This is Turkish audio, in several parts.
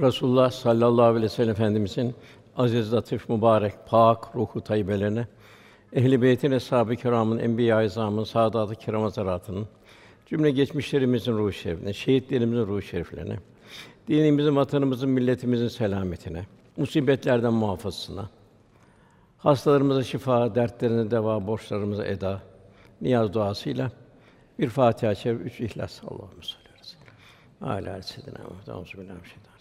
Resulullah sallallahu aleyhi ve sellem Efendimizin aziz, latif, mübarek, pak ruhu tayyibelerine, ehl-i beytin, eshab-ı kiramın, enbiya-i izamın, saadat-ı kiram cümle geçmişlerimizin ruhu şerifine, şehitlerimizin ruhu şeriflerine, dinimizin, vatanımızın, milletimizin selametine, musibetlerden muhafazasına, hastalarımıza şifa, dertlerine deva, borçlarımıza eda, niyaz duasıyla bir Fatiha-i Şerif, üç İhlas. Allahümme salli aleyhi ve sellem. Âlâ seyyidina Muhammed. Euzu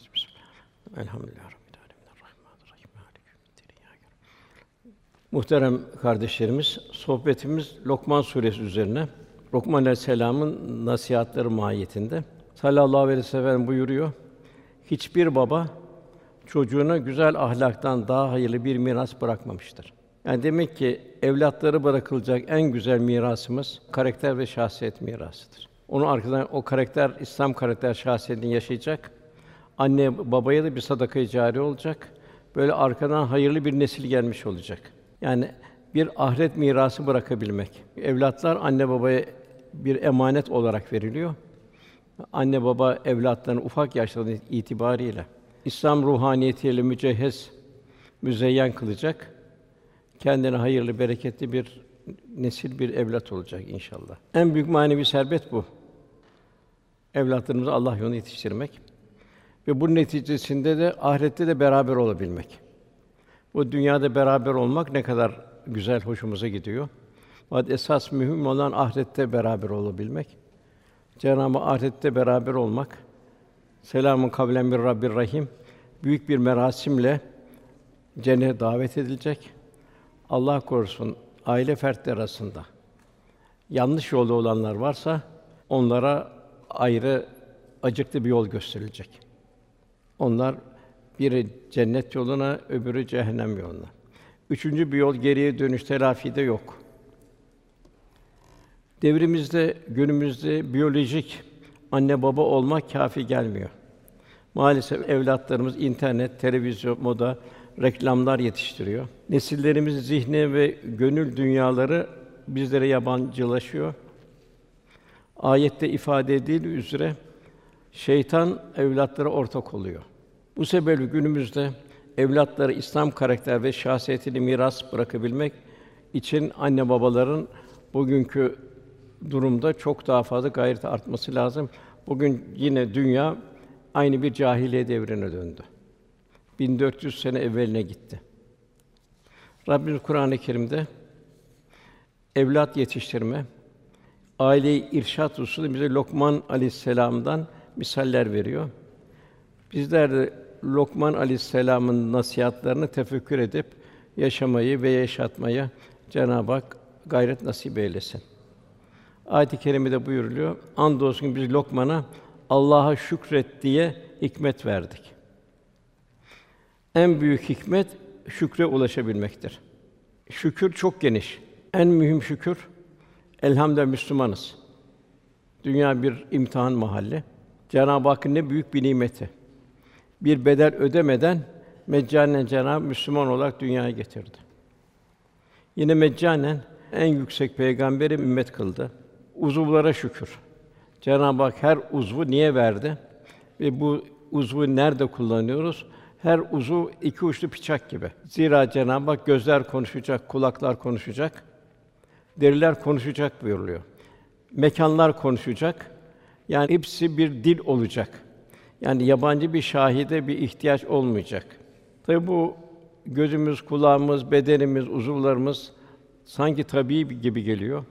Elhamdülillahi rabbil yevmiddin. İyyâke Muhterem kardeşlerimiz, sohbetimiz Lokman suresi üzerine. Lokman Aleyhisselam'ın nasihatleri mahiyetinde. Sallallahu aleyhi ve sellem buyuruyor. Hiçbir baba çocuğuna güzel ahlaktan daha hayırlı bir miras bırakmamıştır. Yani demek ki evlatları bırakılacak en güzel mirasımız karakter ve şahsiyet mirasıdır. Onun arkadan o karakter İslam karakter şahsiyetini yaşayacak. Anne babaya da bir sadaka cari olacak. Böyle arkadan hayırlı bir nesil gelmiş olacak. Yani bir ahiret mirası bırakabilmek. Evlatlar anne babaya bir emanet olarak veriliyor. Anne baba evlatlarını ufak yaşlarında itibariyle İslam ruhaniyetiyle mücehhez, müzeyyen kılacak. Kendine hayırlı, bereketli bir nesil, bir evlat olacak inşallah. En büyük manevi servet bu. Evlatlarımızı Allah yolunda yetiştirmek ve bu neticesinde de ahirette de beraber olabilmek. Bu dünyada beraber olmak ne kadar güzel, hoşumuza gidiyor. Fakat esas mühim olan ahirette beraber olabilmek. Cenab-ı ahirette beraber olmak, selamun kavlen bir Rabbir Rahim büyük bir merasimle cennete davet edilecek. Allah korusun aile fertleri arasında yanlış yolda olanlar varsa onlara ayrı acıklı bir yol gösterilecek. Onlar biri cennet yoluna, öbürü cehennem yoluna. Üçüncü bir yol geriye dönüş telafide yok. Devrimizde, günümüzde biyolojik anne baba olmak kafi gelmiyor. Maalesef evlatlarımız internet, televizyon, moda, reklamlar yetiştiriyor. Nesillerimizin zihni ve gönül dünyaları bizlere yabancılaşıyor. Ayette ifade edildiği üzere şeytan evlatlara ortak oluyor. Bu sebeple günümüzde evlatlara İslam karakter ve şahsiyetini miras bırakabilmek için anne babaların bugünkü durumda çok daha fazla gayret artması lazım. Bugün yine dünya aynı bir cahiliye devrine döndü. 1400 sene evveline gitti. Rabbimiz Kur'an-ı Kerim'de evlat yetiştirme, aileyi irşat hususunda bize Lokman Aleyhisselam'dan misaller veriyor. Bizler de Lokman Aleyhisselam'ın nasihatlerini tefekkür edip yaşamayı ve yaşatmayı Cenab-ı Hak gayret nasip eylesin. Ayet-i kerimede buyuruluyor. Andolsun biz Lokman'a Allah'a şükret diye hikmet verdik. En büyük hikmet şükre ulaşabilmektir. Şükür çok geniş. En mühim şükür elhamdülillah Müslümanız. Dünya bir imtihan mahalli. Cenab-ı Hakk'ın ne büyük bir nimeti. Bir bedel ödemeden meccanen Cenab-ı Müslüman olarak dünyaya getirdi. Yine meccanen en yüksek peygamberi ümmet kıldı. Uzuvlara şükür. Cenab-ı Hak her uzvu niye verdi? Ve bu uzvu nerede kullanıyoruz? Her uzuv iki uçlu bıçak gibi. Zira Cenab-ı Hak gözler konuşacak, kulaklar konuşacak, deriler konuşacak buyuruluyor. Mekanlar konuşacak. Yani hepsi bir dil olacak. Yani yabancı bir şahide bir ihtiyaç olmayacak. Tabi bu gözümüz, kulağımız, bedenimiz, uzuvlarımız sanki tabii gibi geliyor.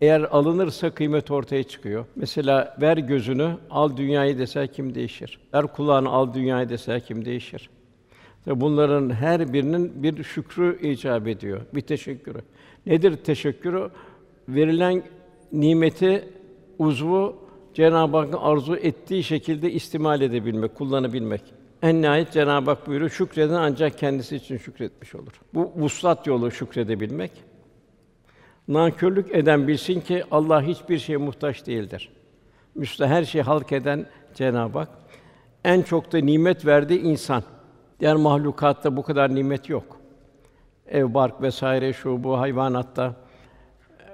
Eğer alınırsa kıymet ortaya çıkıyor. Mesela ver gözünü, al dünyayı dese kim değişir? Ver kulağını, al dünyayı dese kim değişir? Tabi bunların her birinin bir şükrü icap ediyor, bir teşekkürü. Nedir teşekkürü? Verilen nimeti uzvu Cenab-ı Hakk'ın arzu ettiği şekilde istimal edebilmek, kullanabilmek. En nihayet Cenab-ı Hak buyuruyor, şükreden ancak kendisi için şükretmiş olur. Bu vuslat yolu şükredebilmek. Nankörlük eden bilsin ki Allah hiçbir şeye muhtaç değildir. Müste her şeyi halk eden Cenab-ı Hak en çok da nimet verdiği insan. Diğer mahlukatta bu kadar nimet yok. Ev, bark vesaire şu bu hayvanatta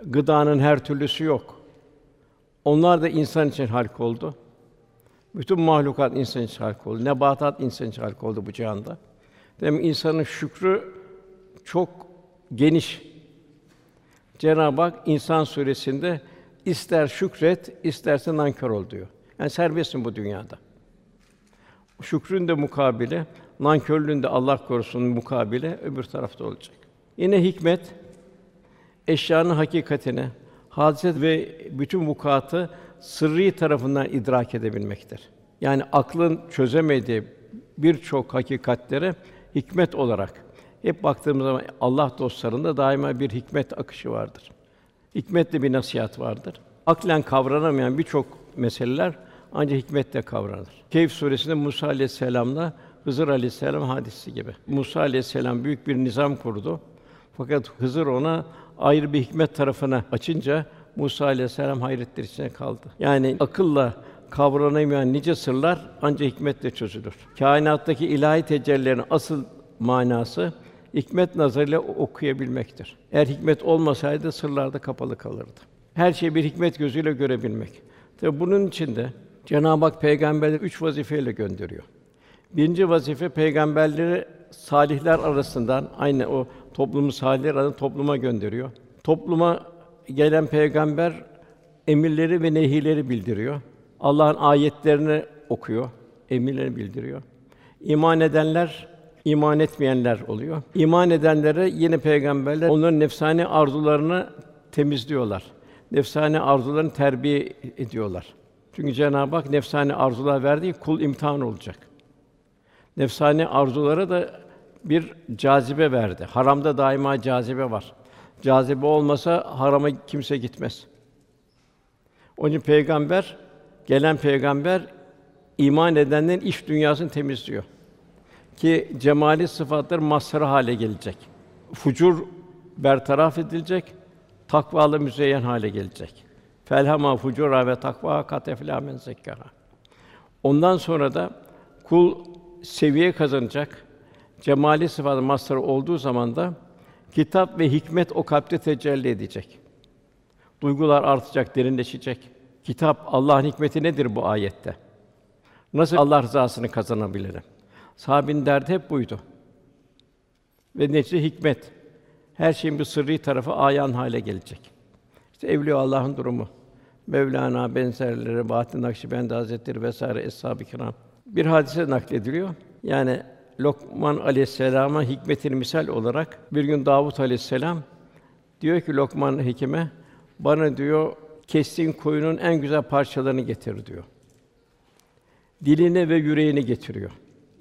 gıdanın her türlüsü yok. Onlar da insan için halk oldu. Bütün mahlukat insan için halk oldu. Nebatat insan için halk oldu bu cihanda. Demek insanın şükrü çok geniş. Cenab-ı Hak İnsan suresinde ister şükret, isterse nankör ol diyor. Yani serbestsin bu dünyada. Şükrün de mukabile, nankörlüğün de Allah korusun mukabile öbür tarafta olacak. Yine hikmet eşyanın hakikatini, hadise ve bütün vukuatı sırrı tarafından idrak edebilmektir. Yani aklın çözemediği birçok hakikatlere hikmet olarak hep baktığımız zaman Allah dostlarında daima bir hikmet akışı vardır. Hikmetle bir nasihat vardır. Aklen kavranamayan birçok meseleler ancak hikmetle kavranır. Kehf suresinde Musa aleyhisselamla Hızır aleyhisselam hadisi gibi. Musa aleyhisselam büyük bir nizam kurdu. Fakat Hızır ona ayrı bir hikmet tarafına açınca Musa aleyhisselam hayretler içine kaldı. Yani akılla kavranamayan nice sırlar ancak hikmetle çözülür. Kainattaki ilahi tecellilerin asıl manası hikmet nazarıyla okuyabilmektir. Eğer hikmet olmasaydı sırlar da kapalı kalırdı. Her şeyi bir hikmet gözüyle görebilmek. Tabi bunun için de Cenab-ı Hak peygamberleri üç vazifeyle gönderiyor. Birinci vazife peygamberleri salihler arasından aynı o toplumu salihler arasında topluma gönderiyor. Topluma gelen peygamber emirleri ve nehileri bildiriyor. Allah'ın ayetlerini okuyor, emirlerini bildiriyor. İman edenler iman etmeyenler oluyor. İman edenlere yine peygamberler onların nefsani arzularını temizliyorlar. Nefsani arzularını terbiye ediyorlar. Çünkü Cenab-ı Hak nefsani arzular verdiği kul imtihan olacak. Nefsani arzulara da bir cazibe verdi. Haramda daima cazibe var. Cazibe olmasa harama kimse gitmez. Onun için peygamber, gelen peygamber iman edenlerin iş dünyasını temizliyor. Ki cemali sıfatlar mazhar hale gelecek. Fucur bertaraf edilecek, takvalı müzeyyen hale gelecek. Felhama fucura ve takva kat eflâ men. Ondan sonra da kul seviye kazanacak. Cemali sıfatı mazhar olduğu zaman da kitap ve hikmet o kalpte tecelli edecek. Duygular artacak, derinleşecek. Kitap Allah'ın hikmeti nedir bu ayette? Nasıl Allah rızasını kazanabilirim? Sahabin derdi hep buydu. Ve netice hikmet. Her şeyin bir sırrı tarafı ayan hale gelecek. İşte evliya Allah'ın durumu. Mevlana benzerleri, Bahattin Nakşibendi Hazretleri vesaire eshab-ı kiram. Bir hadise naklediliyor. Yani Lokman Aleyhisselam'a hikmetini misal olarak bir gün Davut Aleyhisselam diyor ki Lokman hekime bana diyor kestiğin koyunun en güzel parçalarını getir diyor. Dilini ve yüreğini getiriyor.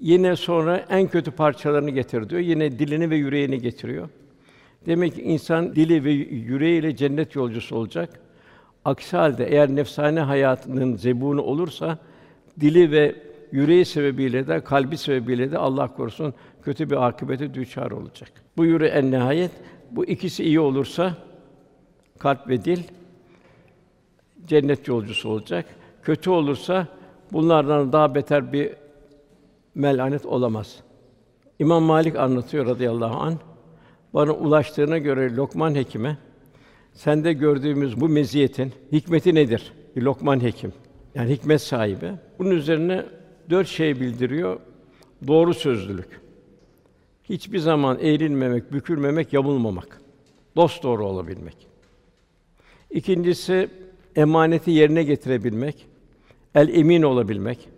Yine sonra en kötü parçalarını getir diyor. Yine dilini ve yüreğini getiriyor. Demek ki insan dili ve yüreğiyle cennet yolcusu olacak. Aksi halde eğer nefsane hayatının zebunu olursa dili ve yüreği sebebiyle de kalbi sebebiyle de Allah korusun kötü bir akıbete düçar olacak. Bu yüre en nihayet bu ikisi iyi olursa kalp ve dil cennet yolcusu olacak. Kötü olursa bunlardan daha beter bir melanet olamaz. İmam Malik anlatıyor radıyallahu an. Bana ulaştığına göre Lokman Hekim'e sende gördüğümüz bu meziyetin hikmeti nedir? Lokman Hekim. Yani hikmet sahibi. Bunun üzerine dört şey bildiriyor. Doğru sözlülük. Hiçbir zaman eğrilmemek, bükülmemek, yamulmamak. Dost doğru olabilmek. İkincisi emaneti yerine getirebilmek. El emin olabilmek.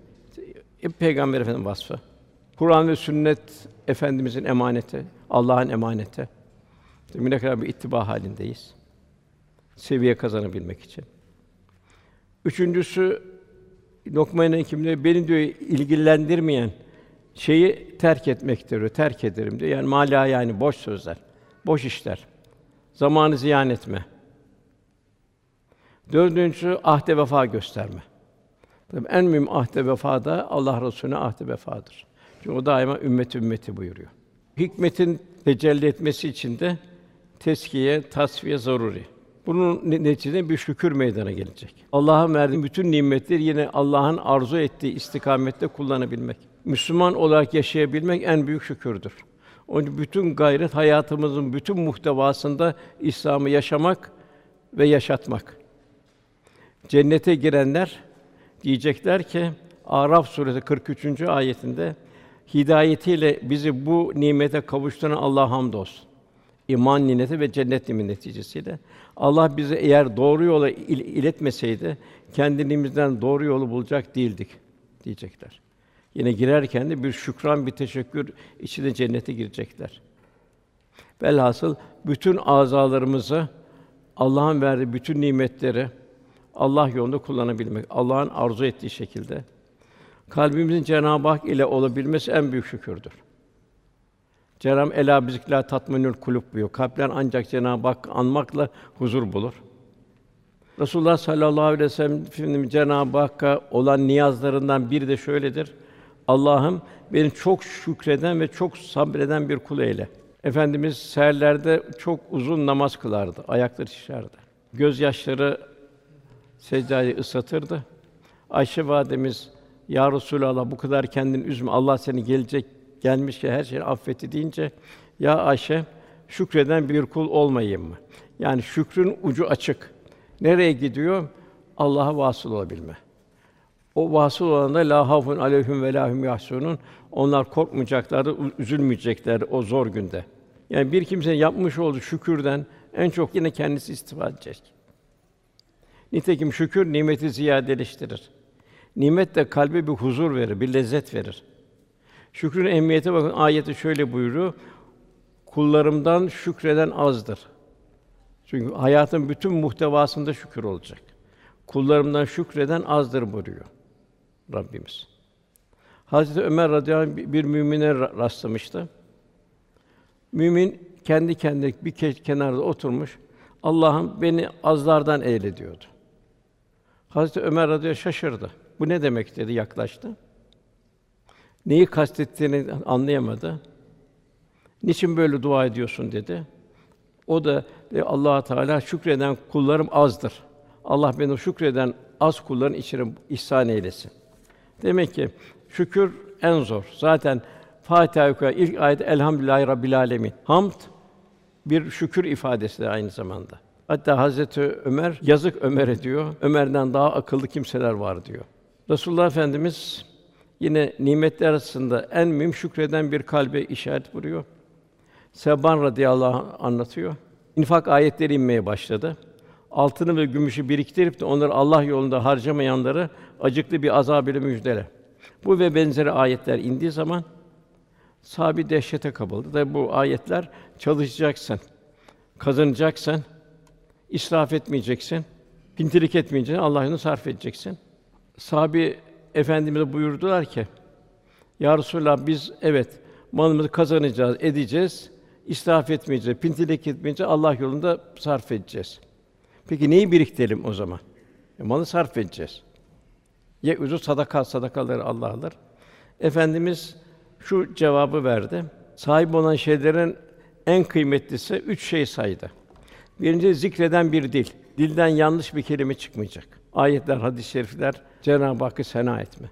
Hep Peygamber Efendimiz vasfı. Kur'an ve sünnet efendimizin emaneti, Allah'ın emaneti. Ne kadar bir ittiba halindeyiz. Seviye kazanabilmek için. Üçüncüsü Lokman Hekim'de beni diyor ilgilendirmeyen şeyi terk etmektir diyor. Terk ederim diyor. Yani mala yani boş sözler, boş işler. Zamanı ziyan etme. Dördüncüsü ahde vefa gösterme. Tabii en mühim ahde vefa da Allah Resulüne ahde vefadır. Çünkü o daima ümmet ümmeti buyuruyor. Hikmetin tecelli etmesi için de teskiye, tasfiye zaruri. Bunun neticesinde bir şükür meydana gelecek. Allah'ın verdiği bütün nimetleri yine Allah'ın arzu ettiği istikamette kullanabilmek. Müslüman olarak yaşayabilmek en büyük şükürdür. Onun bütün gayret hayatımızın bütün muhtevasında İslam'ı yaşamak ve yaşatmak. Cennete girenler diyecekler ki Araf suresi 43. ayetinde hidayetiyle bizi bu nimete kavuşturan Allah'a hamdolsun. İman nimeti ve cennet nimeti neticesiyle Allah bizi eğer doğru yola il- iletmeseydi kendimizden doğru yolu bulacak değildik diyecekler. Yine girerken de bir şükran, bir teşekkür içinde cennete girecekler. Velhasıl bütün azalarımızı Allah'ın verdiği bütün nimetleri Allah yolunda kullanabilmek, Allah'ın arzu ettiği şekilde kalbimizin Cenab-ı Hak ile olabilmesi en büyük şükürdür. Cenab-ı Ela bizikla tatminül kulub buyuruyor. Kalpler ancak Cenab-ı Hak anmakla huzur bulur. Resulullah sallallahu aleyhi ve sellem Efendimiz Cenab-ı Hakk'a olan niyazlarından biri de şöyledir. Allah'ım beni çok şükreden ve çok sabreden bir kul eyle. Efendimiz seherlerde çok uzun namaz kılardı, ayakları şişerdi. Gözyaşları seccadeyi ıslatırdı. Ayşe validemiz ya Resulallah bu kadar kendini üzme. Allah seni gelecek gelmiş ki her şeyi affetti deyince ya Ayşe şükreden bir kul olmayayım mı? Yani şükrün ucu açık. Nereye gidiyor? Allah'a vasıl olabilme. O vasıl olanda la havfun aleyhim ve la hum yahsunun. Onlar korkmayacaklar, üzülmeyecekler o zor günde. Yani bir kimsenin yapmış olduğu şükürden en çok yine kendisi istifade edecek. Nitekim şükür nimeti ziyadeleştirir. Nimet de kalbe bir huzur verir, bir lezzet verir. Şükrün ehemmiyete bakın ayeti şöyle buyuruyor. Kullarımdan şükreden azdır. Çünkü hayatın bütün muhtevasında şükür olacak. Kullarımdan şükreden azdır buyuruyor Rabbimiz. Hazreti Ömer radıyallahu anh bir mümine rastlamıştı. Mümin kendi kendine bir kenarda oturmuş. Allah'ım beni azlardan eyle diyordu. Hazreti Ömer radıyallahu şaşırdı. Bu ne demek dedi, yaklaştı. Neyi kastettiğini anlayamadı. Niçin böyle dua ediyorsun dedi. O da e, Allah Teala şükreden kullarım azdır. Allah beni şükreden az kulların içine ihsan eylesin. Demek ki şükür en zor. Zaten Fatiha ilk ayet Elhamdülillahi Rabbil Alemin. Hamd bir şükür ifadesi de aynı zamanda. Hatta Hazreti Ömer yazık Ömer'e diyor. Ömer'den daha akıllı kimseler var diyor. Resulullah Efendimiz yine nimetler arasında en mühim şükreden bir kalbe işaret vuruyor. Seban radıyallahu anh anlatıyor. İnfak ayetleri inmeye başladı. Altını ve gümüşü biriktirip de onları Allah yolunda harcamayanları acıklı bir azab ile müjdele. Bu ve benzeri ayetler indiği zaman sahabi dehşete kapıldı. Da bu ayetler çalışacaksın, kazanacaksın, israf etmeyeceksin, pintilik etmeyeceksin, Allah yolunda sarf edeceksin. Sahabi efendimize buyurdular ki: Ya Resulallah biz evet malımızı kazanacağız, edeceğiz. israf etmeyeceğiz, pintilik etmeyeceğiz, Allah yolunda sarf edeceğiz. Peki neyi biriktirelim o zaman? E, malı sarf edeceğiz. Ya uzu sadaka sadakaları Allah alır. Efendimiz şu cevabı verdi. Sahip olan şeylerin en kıymetlisi üç şey saydı. Birinci zikreden bir dil. Dilden yanlış bir kelime çıkmayacak. Ayetler, hadis-i şerifler Cenab-ı Hakk'ı sena etme.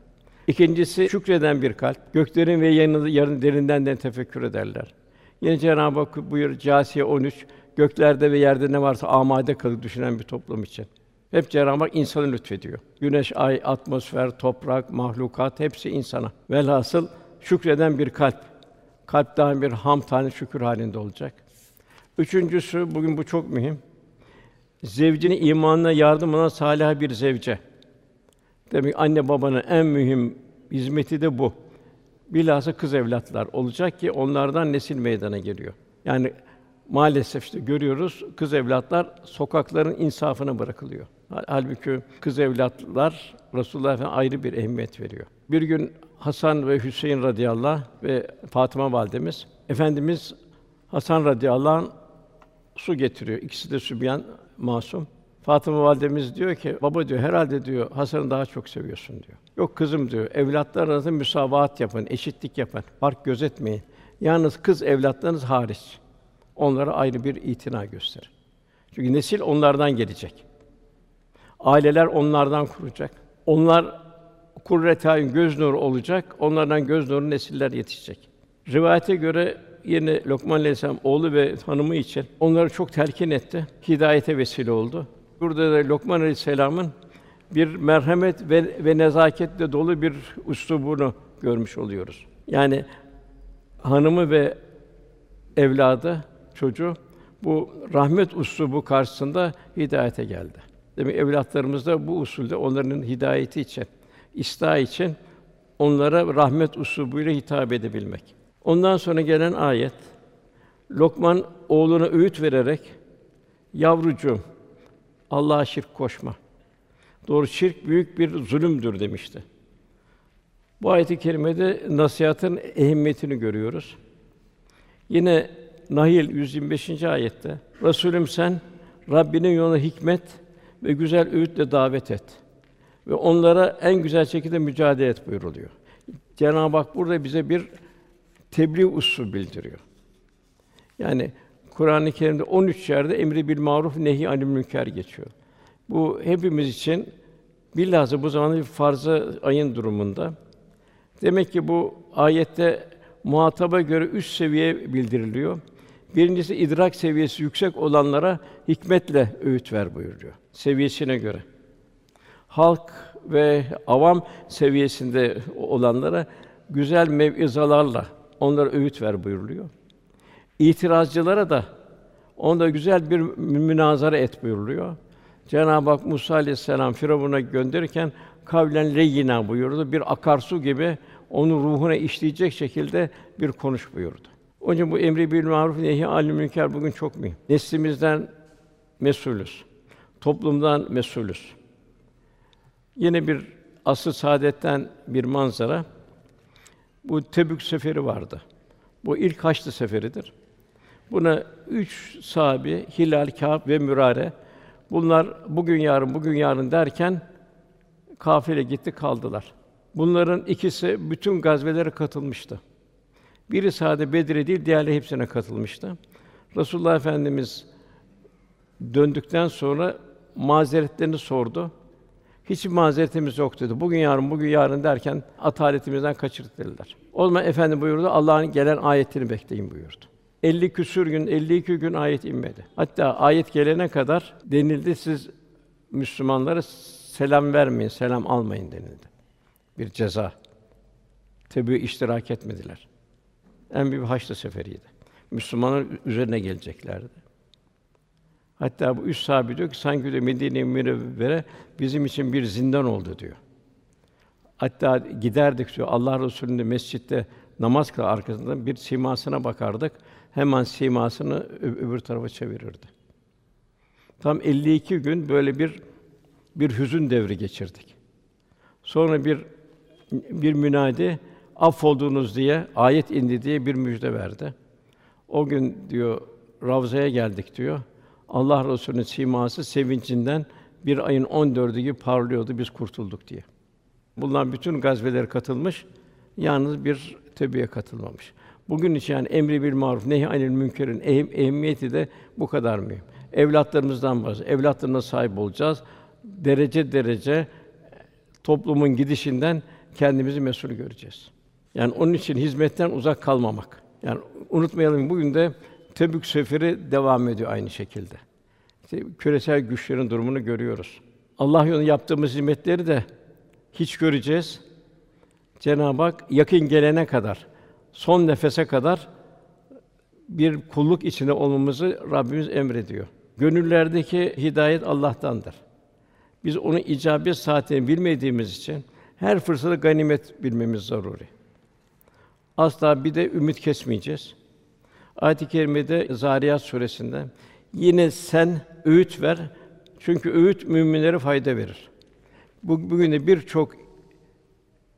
İkincisi şükreden bir kalp. Göklerin ve yerin, yerin derinden de tefekkür ederler. Yine Cenab-ı Hak buyur Câsiye 13 göklerde ve yerde ne varsa amade kalıp düşünen bir toplum için. Hep Cenab-ı Hak insanı lütfediyor. Güneş, ay, atmosfer, toprak, mahlukat hepsi insana. Velhasıl şükreden bir kalp. Kalp daim bir ham tane şükür halinde olacak. Üçüncüsü, bugün bu çok mühim. Zevcinin imanına yardım olan salih bir zevce. Demek anne babanın en mühim hizmeti de bu. Bilhassa kız evlatlar olacak ki onlardan nesil meydana geliyor. Yani maalesef işte görüyoruz kız evlatlar sokakların insafına bırakılıyor. Halbuki kız evlatlar Resulullah Efendimiz ayrı bir ehemmiyet veriyor. Bir gün Hasan ve Hüseyin radıyallahu anh ve Fatıma validemiz efendimiz Hasan radıyallahu anh su getiriyor. İkisi de sübyan masum. Fatıma validemiz diyor ki, baba diyor, herhalde diyor, Hasan'ı daha çok seviyorsun diyor. Yok kızım diyor, evlatlar müsavaat yapın, eşitlik yapın, fark gözetmeyin. Yalnız kız evlatlarınız hariç. Onlara ayrı bir itina gösterin. Çünkü nesil onlardan gelecek. Aileler onlardan kuracak. Onlar kurretayın göz nuru olacak. Onlardan göz nuru nesiller yetişecek. Rivayete göre yine Lokman Aleyhisselam oğlu ve hanımı için onları çok telkin etti. Hidayete vesile oldu. Burada da Lokman Aleyhisselam'ın bir merhamet ve, ve nezaketle dolu bir üslubunu görmüş oluyoruz. Yani hanımı ve evladı, çocuğu bu rahmet uslubu karşısında hidayete geldi. Demek evlatlarımız da bu usulde onların hidayeti için, ıslah için onlara rahmet uslubuyla hitap edebilmek. Ondan sonra gelen ayet Lokman oğluna öğüt vererek yavrucuğum Allah'a şirk koşma. Doğru şirk büyük bir zulümdür demişti. Bu ayet-i kerimede nasihatın ehemmiyetini görüyoruz. Yine Nahil 125. ayette Resulüm sen Rabbinin yoluna hikmet ve güzel öğütle davet et ve onlara en güzel şekilde mücadele et buyuruluyor. Cenab-ı Hak burada bize bir tebliğ usul bildiriyor. Yani Kur'an-ı Kerim'de 13 yerde emri bil maruf nehi anil münker geçiyor. Bu hepimiz için bilhassa bu zamanda bir farz ayın durumunda. Demek ki bu ayette muhataba göre üst seviye bildiriliyor. Birincisi idrak seviyesi yüksek olanlara hikmetle öğüt ver buyuruyor. Seviyesine göre. Halk ve avam seviyesinde olanlara güzel mev'izalarla onlara öğüt ver buyuruluyor. İtirazcılara da onda güzel bir münazara et buyuruluyor. Cenab-ı Hak Musa aleyhisselam Firavun'a gönderirken kavlen leyyina buyurdu. Bir akarsu gibi onun ruhuna işleyecek şekilde bir konuş buyurdu. Onun için bu emri bil maruf nehi anil münker bugün çok mühim. Neslimizden mesulüz. Toplumdan mesulüz. Yine bir asıl saadetten bir manzara. Bu Tebük seferi vardı. Bu ilk Haçlı seferidir. Buna üç sahabi Hilal, Kâb ve Mürare bunlar bugün yarın bugün yarın derken kafile gitti kaldılar. Bunların ikisi bütün gazvelere katılmıştı. Biri sadece Bedir'e değil, diğerleri hepsine katılmıştı. Resulullah Efendimiz döndükten sonra mazeretlerini sordu. Hiç mazeretimiz yok dedi. Bugün yarın, bugün yarın derken ataletimizden kaçırdık dediler. O zaman efendi buyurdu, Allah'ın gelen ayetini bekleyin buyurdu. 50 küsür gün, 52 gün ayet inmedi. Hatta ayet gelene kadar denildi siz Müslümanlara selam vermeyin, selam almayın denildi. Bir ceza. Tabi iştirak etmediler. En büyük Haçlı seferiydi. Müslümanlar üzerine geleceklerdi. Hatta bu üç sahabe diyor ki sanki de Medine-i Münevvere bizim için bir zindan oldu diyor. Hatta giderdik diyor Allah Resulü'nün mescitte namaz kılar arkasından bir simasına bakardık. Hemen simasını öbür tarafa çevirirdi. Tam 52 gün böyle bir bir hüzün devri geçirdik. Sonra bir bir münadi affolduğunuz diye ayet indi diye bir müjde verdi. O gün diyor Ravza'ya geldik diyor. Allah Resulü'nün siması sevincinden bir ayın 14'ü gibi parlıyordu biz kurtulduk diye. Bunlar bütün gazvelere katılmış, yalnız bir tebiye katılmamış. Bugün için yani emri bil maruf nehi anil münkerin ehm, ehemmiyeti de bu kadar mühim. Evlatlarımızdan bahsediyor. Evlatlarına sahip olacağız. Derece derece toplumun gidişinden kendimizi mesul göreceğiz. Yani onun için hizmetten uzak kalmamak. Yani unutmayalım bugün de Tebük seferi devam ediyor aynı şekilde. İşte küresel güçlerin durumunu görüyoruz. Allah yolunda yaptığımız hizmetleri de hiç göreceğiz. Cenab-ı Hak yakın gelene kadar, son nefese kadar bir kulluk içinde olmamızı Rabbimiz emrediyor. Gönüllerdeki hidayet Allah'tandır. Biz onun icabet saatini bilmediğimiz için her fırsatı ganimet bilmemiz zaruri. Asla bir de ümit kesmeyeceğiz. Ayet-i kerimede Zariyat suresinde yine sen öğüt ver. Çünkü öğüt müminlere fayda verir. Bu bugün de birçok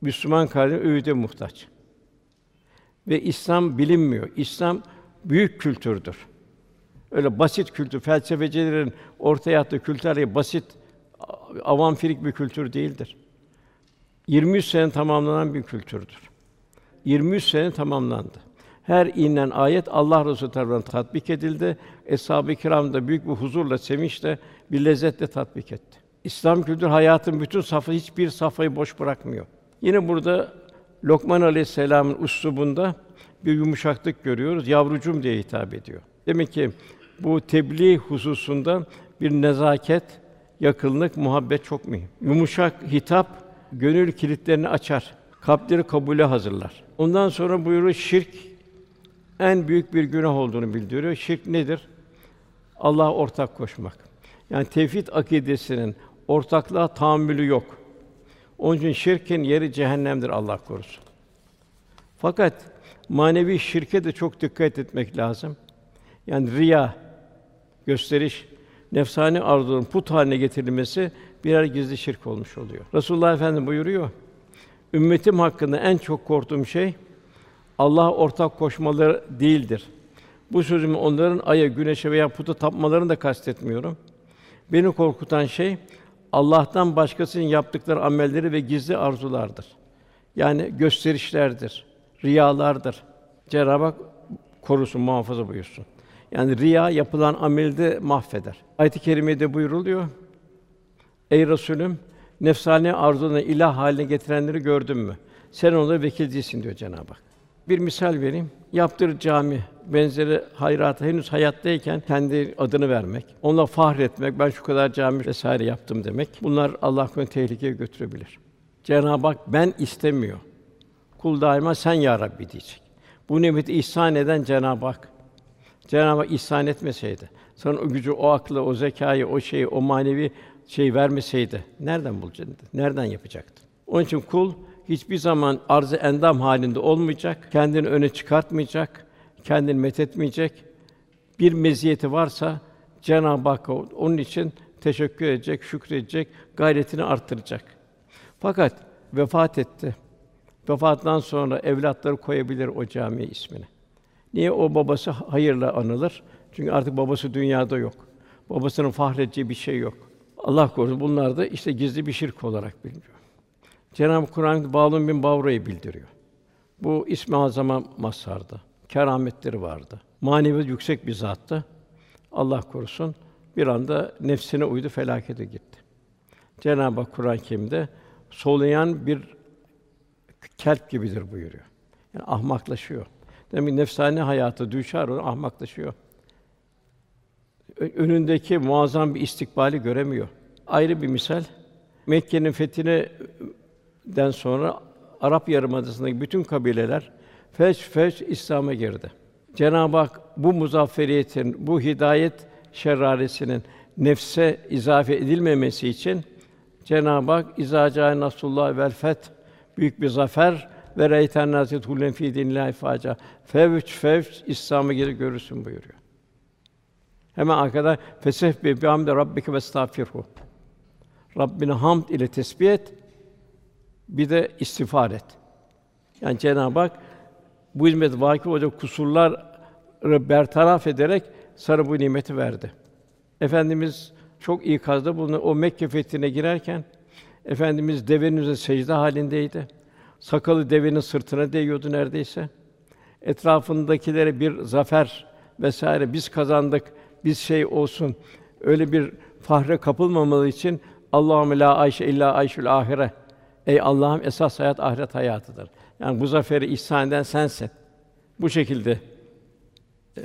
Müslüman kardeş öğüde muhtaç. Ve İslam bilinmiyor. İslam büyük kültürdür. Öyle basit kültür, felsefecilerin ortaya attığı kültürler basit, avam firik bir kültür değildir. 23 sene tamamlanan bir kültürdür. 23 sene tamamlandı. Her inen ayet Allah Resulü tarafından tatbik edildi. Eshab-ı Kiram da büyük bir huzurla, sevinçle, bir lezzetle tatbik etti. İslam kültürü hayatın bütün safı hiçbir safhayı boş bırakmıyor. Yine burada Lokman Aleyhisselam'ın üslubunda bir yumuşaklık görüyoruz. Yavrucum diye hitap ediyor. Demek ki bu tebliğ hususunda bir nezaket yakınlık, muhabbet çok mühim. Yumuşak hitap gönül kilitlerini açar, kalpleri kabule hazırlar. Ondan sonra buyuruyor şirk en büyük bir günah olduğunu bildiriyor. Şirk nedir? Allah'a ortak koşmak. Yani tevhid akidesinin ortaklığa tahammülü yok. Onun için şirkin yeri cehennemdir Allah korusun. Fakat manevi şirke de çok dikkat etmek lazım. Yani riya, gösteriş, nefsani arzuların put haline getirilmesi birer gizli şirk olmuş oluyor. Resulullah Efendimiz buyuruyor. Ümmetim hakkında en çok korktuğum şey Allah'a ortak koşmaları değildir. Bu sözümü onların aya, güneşe veya puta tapmalarını da kastetmiyorum. Beni korkutan şey Allah'tan başkasının yaptıkları amelleri ve gizli arzulardır. Yani gösterişlerdir, riyalardır. Cenab-ı Hak korusun, muhafaza buyursun. Yani riya yapılan amelde mahveder. Ayet-i kerimede buyuruluyor. Ey Resulüm, nefsani arzularını ilah haline getirenleri gördün mü? Sen onlara vekil değilsin diyor Cenab-ı Hak. Bir misal vereyim. Yaptır cami benzeri hayrata henüz hayattayken kendi adını vermek, onunla fahretmek, ben şu kadar cami vesaire yaptım demek. Bunlar Allah korusun tehlikeye götürebilir. Cenab-ı Hak ben istemiyor. Kul daima sen ya Rabbi diyecek. Bu nimeti ihsan eden Cenab-ı Hak. Cenab-ı Hak ihsan etmeseydi, sana o gücü, o aklı, o zekayı, o şeyi, o manevi şey vermeseydi nereden bulacaktın? Nereden yapacaktın? Onun için kul hiçbir zaman arz-ı endam halinde olmayacak, kendini öne çıkartmayacak, kendini methetmeyecek. Bir meziyeti varsa Cenab-ı Hak onun için teşekkür edecek, şükredecek, gayretini arttıracak. Fakat vefat etti. Vefatından sonra evlatları koyabilir o camiye ismini. Niye o babası hayırla anılır? Çünkü artık babası dünyada yok. Babasının fahredeceği bir şey yok. Allah korusun bunlar da işte gizli bir şirk olarak biliniyor. Cenab-ı Kur'an Bağlum bin Bavra'yı bildiriyor. Bu ismi azama mazharda. Kerametleri vardı. Manevi yüksek bir zattı. Allah korusun bir anda nefsine uydu felakete gitti. Cenab-ı Kur'an-ı Kerim'de soluyan bir kelp gibidir buyuruyor. Yani ahmaklaşıyor. Demek ki nefsani hayatı düşar o ahmaklaşıyor. Önündeki muazzam bir istikbali göremiyor. Ayrı bir misal. Mekke'nin fethine den sonra Arap Yarımadası'ndaki bütün kabileler feş feş İslam'a girdi. Cenab-ı Hak bu muzafferiyetin, bu hidayet şeraresinin nefse izafe edilmemesi için Cenab-ı Hak izaca nasullah vel feth büyük bir zafer ve reyten nazit hulen fi dinillahi faca fevç fevç İslam'a geri görürsün buyuruyor. Hemen arkada feseh bi hamde rabbike ve estağfirhu. Rabbine hamd ile tesbih et, bir de istiğfar et. Yani Cenab-ı Hak bu hizmet vakı olacak kusurları bertaraf ederek sana bu nimeti verdi. Efendimiz çok iyi kazdı bunu. O Mekke fethine girerken Efendimiz devenin üzerinde secde halindeydi. Sakalı devenin sırtına değiyordu neredeyse. Etrafındakilere bir zafer vesaire biz kazandık, biz şey olsun. Öyle bir fahre kapılmamalı için Allahümme la ayşe illa ayşül ahire. Ey Allah'ım esas hayat ahiret hayatıdır. Yani bu zaferi ihsan eden sensin. Bu şekilde e,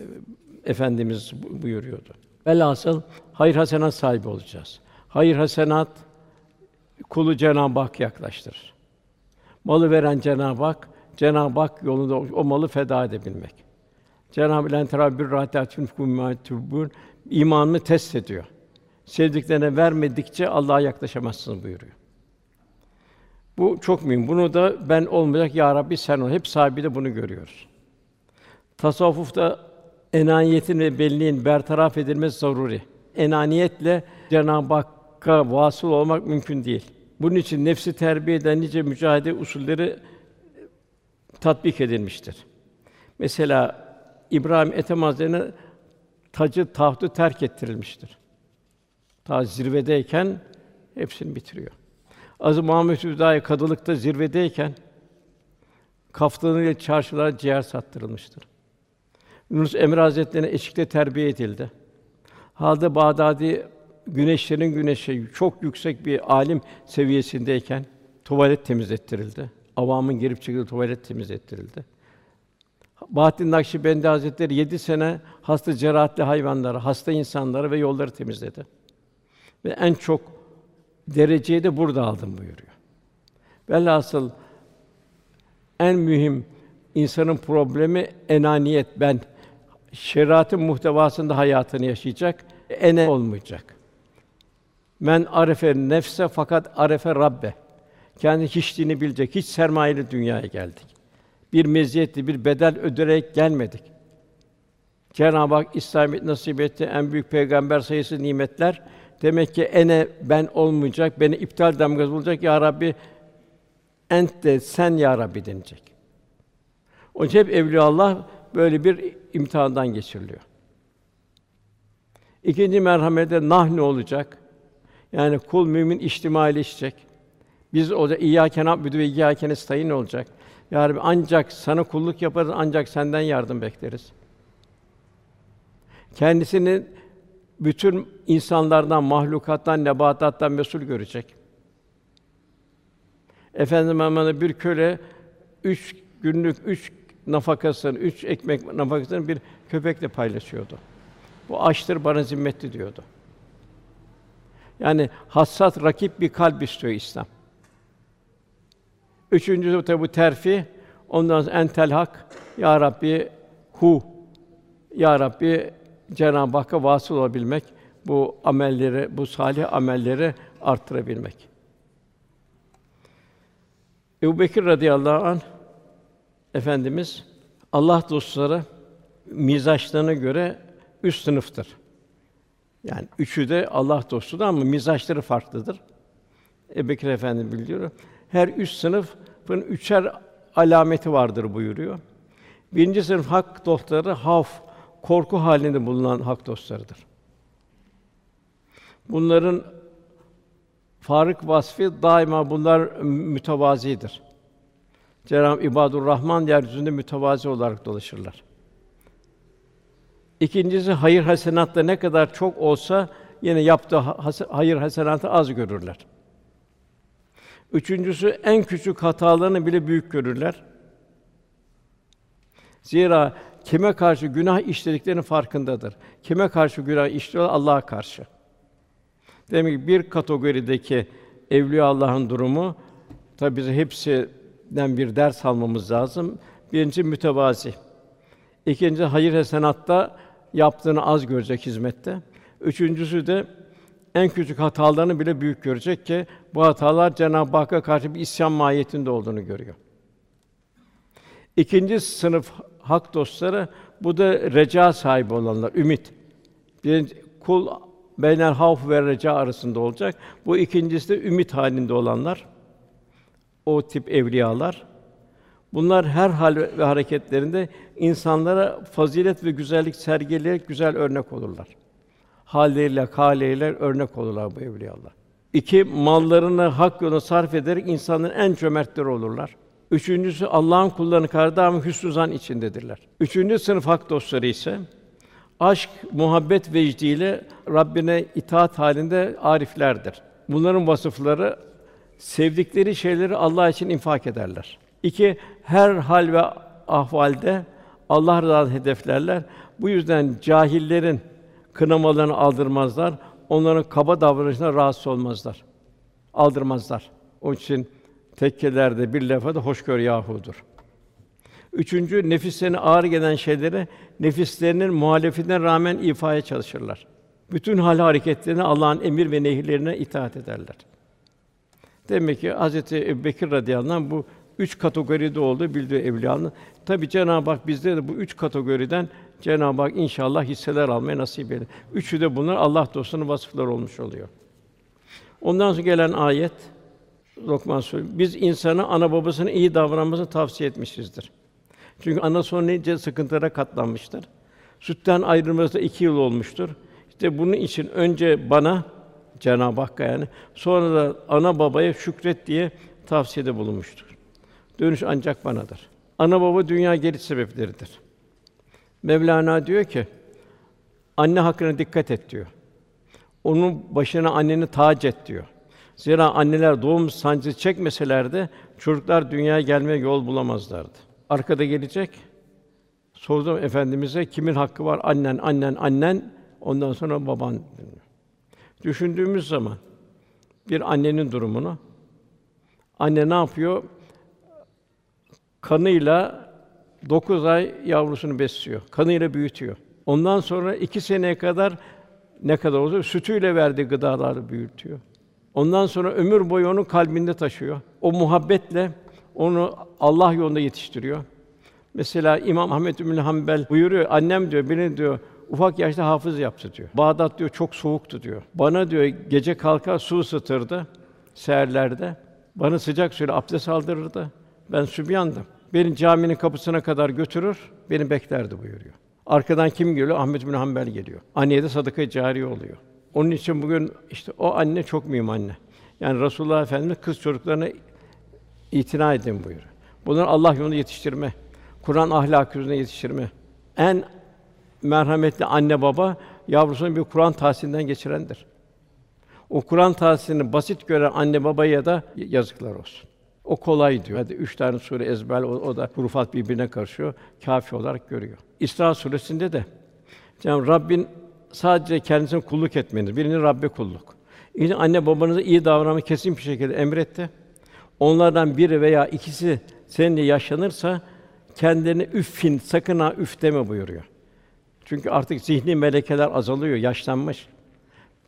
efendimiz buyuruyordu. Velhasıl hayır hasenat sahibi olacağız. Hayır hasenat kulu Cenab-ı Hak yaklaştırır. Malı veren Cenab-ı Hak, Cenab-ı Hak yolunda o malı feda edebilmek. Cenab-ı Hak bir rahatlatun kumatubun imanını test ediyor. Sevdiklerine vermedikçe Allah'a yaklaşamazsınız buyuruyor. Bu çok mühim. Bunu da ben olmayacak ya Rabbi sen ol. Hep sahibi de bunu görüyoruz. Tasavvufta enaniyetin ve belliğin bertaraf edilmesi zaruri. Enaniyetle Cenab-ı Hakk'a vasıl olmak mümkün değil. Bunun için nefsi terbiye eden nice mücadele usulleri tatbik edilmiştir. Mesela İbrahim Ethem Hazretleri'ne tacı tahtı terk ettirilmiştir. Ta zirvedeyken hepsini bitiriyor. Aziz Muhammed Hüdayi kadılıkta zirvedeyken kaftanıyla çarşılara ciğer sattırılmıştır. Yunus Emre Hazretleri'ne eşikte terbiye edildi. Halde Bağdadi güneşlerin güneşi çok yüksek bir alim seviyesindeyken tuvalet temizlettirildi. Avamın girip çıktığı tuvalet temizlettirildi. Bahattin Nakşibendi Hazretleri yedi sene hasta cerahatli hayvanları, hasta insanları ve yolları temizledi. Ve en çok dereceyi de burada aldım buyuruyor. Velhasıl en mühim insanın problemi enaniyet ben şeriatın muhtevasında hayatını yaşayacak, ene olmayacak. Men arefe nefse fakat arefe Rabbe. Kendi hiçliğini bilecek, hiç sermayeli dünyaya geldik. Bir meziyetli, bir bedel öderek gelmedik. Cenab-ı Hak İslamiyet nasip etti. En büyük peygamber sayısı nimetler. Demek ki ene ben olmayacak, beni iptal damgası bulacak. Ya Rabbi ent de sen ya Rabbi denecek. O için hep evliya Allah böyle bir imtihandan geçiriliyor. İkinci merhamede nah ne olacak? Yani kul mümin içtimaileşecek. Biz o da İyyâke na'budu ve İyyâke nestaîn olacak. Ya Rabbi ancak sana kulluk yaparız, ancak senden yardım bekleriz. Kendisini bütün insanlardan, mahlukattan, nebatattan mesul görecek. Efendimiz bir köle üç günlük üç nafakasını, üç ekmek nafakasını bir köpekle paylaşıyordu. Bu açtır bana zimmetli diyordu. Yani hassas rakip bir kalp istiyor İslam. Üçüncüsü tabi bu terfi. Ondan sonra entel hak. Ya Rabbi hu. Ya Rabbi Cenab-ı Hakk'a vasıl olabilmek, bu amelleri, bu salih amelleri arttırabilmek. Ebu Bekir radıyallahu anh Efendimiz Allah dostları mizaçlarına göre üst sınıftır. Yani üçü de Allah dostudur ama mizaçları farklıdır. Ebu Bekir Efendi bildiriyor. Her üst sınıfın üçer alameti vardır buyuruyor. Birinci sınıf hak dostları havf, korku halinde bulunan hak dostlarıdır. Bunların farık vasfı daima bunlar mütevazidir. Cenab-ı İbadur Rahman yeryüzünde mütevazi olarak dolaşırlar. İkincisi hayır hasenatta ne kadar çok olsa yine yaptığı hayır hasenatı az görürler. Üçüncüsü en küçük hatalarını bile büyük görürler. Zira kime karşı günah işlediklerinin farkındadır. Kime karşı günah işliyor? Allah'a karşı. Demek ki bir kategorideki evliya Allah'ın durumu tabi bize hepsinden bir ders almamız lazım. Birinci mütevazi. İkinci hayır hasenatta yaptığını az görecek hizmette. Üçüncüsü de en küçük hatalarını bile büyük görecek ki bu hatalar Cenab-ı Hakk'a karşı bir isyan mahiyetinde olduğunu görüyor. İkinci sınıf hak dostları bu da reca sahibi olanlar, ümit. Bir kul beynel havf ve reca arasında olacak. Bu ikincisi de ümit halinde olanlar. O tip evliyalar. Bunlar her hal ve hareketlerinde insanlara fazilet ve güzellik sergileyerek güzel örnek olurlar. Halleriyle, kâleyler örnek olurlar bu evliyalar. İki, mallarını hak yoluna sarf ederek insanların en cömertleri olurlar. Üçüncüsü Allah'ın kullarını kardam hüsnü zan içindedirler. Üçüncü sınıf hak dostları ise aşk, muhabbet vecdiyle Rabbine itaat halinde ariflerdir. Bunların vasıfları sevdikleri şeyleri Allah için infak ederler. İki, her hal ve ahvalde Allah rızasını hedeflerler. Bu yüzden cahillerin kınamalarını aldırmazlar. Onların kaba davranışına rahatsız olmazlar. Aldırmazlar. Onun için tekkelerde bir lafada hoşgör yahudur. Üçüncü, nefislerine ağır gelen şeyleri nefislerinin muhalefetine rağmen ifaya çalışırlar. Bütün hal hareketlerine Allah'ın emir ve nehirlerine itaat ederler. Demek ki Hz. Ebubekir radıyallahu bu üç kategoride olduğu bildiği evliyanın. Tabi Cenab-ı Hak bizde de bu üç kategoriden Cenab-ı Hak inşallah hisseler almayı nasip eder. Üçü de bunlar Allah dostunun vasıfları olmuş oluyor. Ondan sonra gelen ayet Lokman Suresi. Biz insana ana babasına iyi davranmasını tavsiye etmişizdir. Çünkü ana son nice sıkıntılara katlanmıştır. Sütten ayrılması iki yıl olmuştur. İşte bunun için önce bana Cenab-ı Hakk'a yani sonra da ana babaya şükret diye tavsiyede bulunmuştur. Dönüş ancak banadır. Ana baba dünya geliş sebepleridir. Mevlana diyor ki anne hakkına dikkat et diyor. Onun başına anneni tac et diyor. Zira anneler doğum sancısı çekmeselerdi çocuklar dünyaya gelmeye yol bulamazlardı. Arkada gelecek. Sordum efendimize kimin hakkı var? Annen, annen, annen. Ondan sonra baban. Düşündüğümüz zaman bir annenin durumunu anne ne yapıyor? Kanıyla dokuz ay yavrusunu besliyor. Kanıyla büyütüyor. Ondan sonra iki seneye kadar ne kadar olsa sütüyle verdiği gıdaları büyütüyor. Ondan sonra ömür boyu onu kalbinde taşıyor. O muhabbetle onu Allah yolunda yetiştiriyor. Mesela İmam Ahmed bin Hanbel buyuruyor, annem diyor, beni diyor ufak yaşta hafız yaptı diyor. Bağdat diyor çok soğuktu diyor. Bana diyor gece kalkar su ısıtırdı seherlerde. Bana sıcak suyla abdest aldırırdı. Ben sübyandım. Beni caminin kapısına kadar götürür, beni beklerdi buyuruyor. Arkadan kim geliyor? Ahmed bin Hanbel geliyor. Anneye de sadaka cariye oluyor. Onun için bugün işte o anne çok mühim anne. Yani Resulullah Efendimiz kız çocuklarına itina edin buyuruyor. Bunları Allah yolunda yetiştirme, Kur'an ahlakı üzerine yetiştirme. En merhametli anne baba yavrusunu bir Kur'an tahsilinden geçirendir. O Kur'an tahsilini basit gören anne babaya da yazıklar olsun. O kolay diyor. Hadi üç tane sure ezber, o, o da hurufat birbirine karışıyor. Kâfi olarak görüyor. İsra suresinde de Cenab-ı Rabbin sadece kendisine kulluk etmeniz. Birini Rabbe kulluk. İşte anne babanıza iyi davranmayı kesin bir şekilde emretti. Onlardan biri veya ikisi seninle yaşanırsa kendini üffin, sakın ha üf deme buyuruyor. Çünkü artık zihni melekeler azalıyor, yaşlanmış.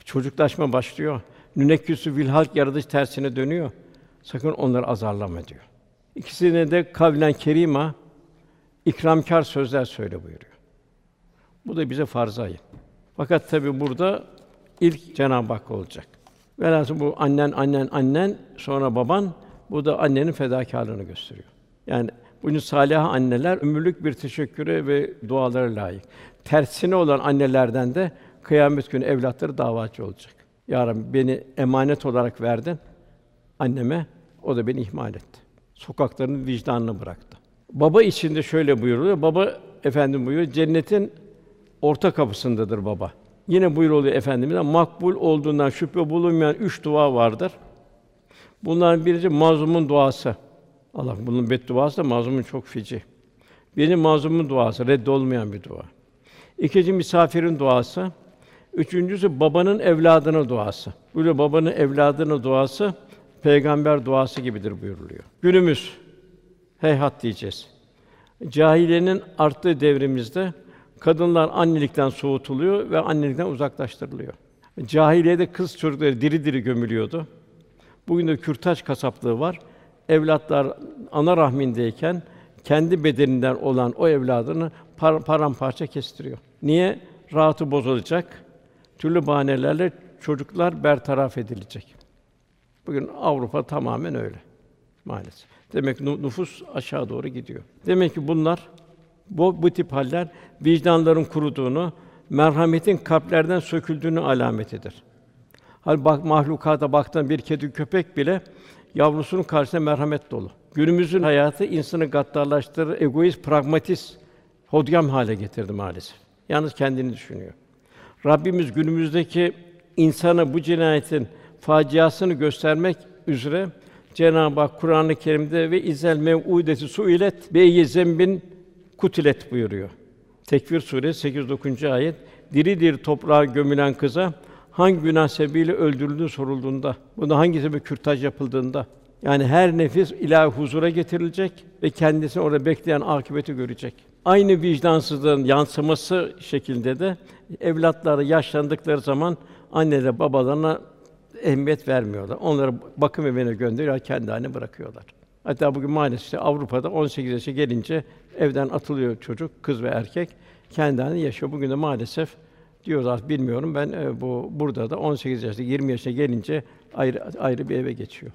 Çocuklaşma başlıyor. Nünekküsü vilhalk yaratış tersine dönüyor. Sakın onları azarlama diyor. İkisine de kavlen kerima, ikramkar sözler söyle buyuruyor. Bu da bize farz ayın. Fakat tabi burada ilk Cenab-ı Hak olacak. Velhâsıl bu annen, annen, annen, sonra baban, bu da annenin fedakârlığını gösteriyor. Yani bunu salih anneler ömürlük bir teşekküre ve dualara layık. Tersine olan annelerden de kıyamet günü evlatları davacı olacak. Ya Rabbi beni emanet olarak verdin anneme, o da beni ihmal etti. Sokakların vicdanını bıraktı. Baba içinde şöyle buyuruyor. Baba efendim buyuruyor. Cennetin orta kapısındadır baba. Yine buyuruyor efendimiz makbul olduğundan şüphe bulunmayan üç dua vardır. Bunların birisi mazlumun duası. Allah bunun bedduası da mazlumun çok fici. Birinci mazlumun duası, reddolmayan bir dua. İkinci misafirin duası. Üçüncüsü babanın evladına duası. Böyle babanın evladına duası peygamber duası gibidir buyuruluyor. Günümüz heyhat diyeceğiz. Cahiliyenin arttığı devrimizde kadınlar annelikten soğutuluyor ve annelikten uzaklaştırılıyor. Cahiliyede kız çocukları diri diri gömülüyordu. Bugün de kürtaj kasaplığı var. Evlatlar ana rahmindeyken kendi bedeninden olan o evladını par paramparça kestiriyor. Niye? Rahatı bozulacak. Türlü bahanelerle çocuklar bertaraf edilecek. Bugün Avrupa tamamen öyle maalesef. Demek nüfus aşağı doğru gidiyor. Demek ki bunlar bu, bu tip haller vicdanların kuruduğunu, merhametin kalplerden söküldüğünü alametidir. Hal bak mahlukata baktığın bir kedi köpek bile yavrusunun karşısında merhamet dolu. Günümüzün hayatı insanı gaddarlaştırır, egoist, pragmatist, hodgam hale getirdi maalesef. Yalnız kendini düşünüyor. Rabbimiz günümüzdeki insana bu cinayetin faciasını göstermek üzere Cenab-ı Hak Kur'an-ı Kerim'de ve izel mev'udeti suilet be zembin kutilet buyuruyor. Tekvir suresi 8 ayet. Diri diri toprağa gömülen kıza hangi günah sebebiyle öldürüldüğü sorulduğunda, bunda hangi sebep kürtaj yapıldığında, yani her nefis ilahi huzura getirilecek ve kendisini orada bekleyen akıbeti görecek. Aynı vicdansızlığın yansıması şeklinde de evlatları yaşlandıkları zaman anne babalarına ehemmiyet vermiyorlar. Onları bakım evine gönderiyor, kendi haline bırakıyorlar. Hatta bugün maalesef Avrupa'da 18 yaşa gelince evden atılıyor çocuk, kız ve erkek. Kendi halinde yaşıyor. Bugün de maalesef diyorlar bilmiyorum ben e, bu burada da 18 yaşta 20 yaşa gelince ayrı ayrı bir eve geçiyor.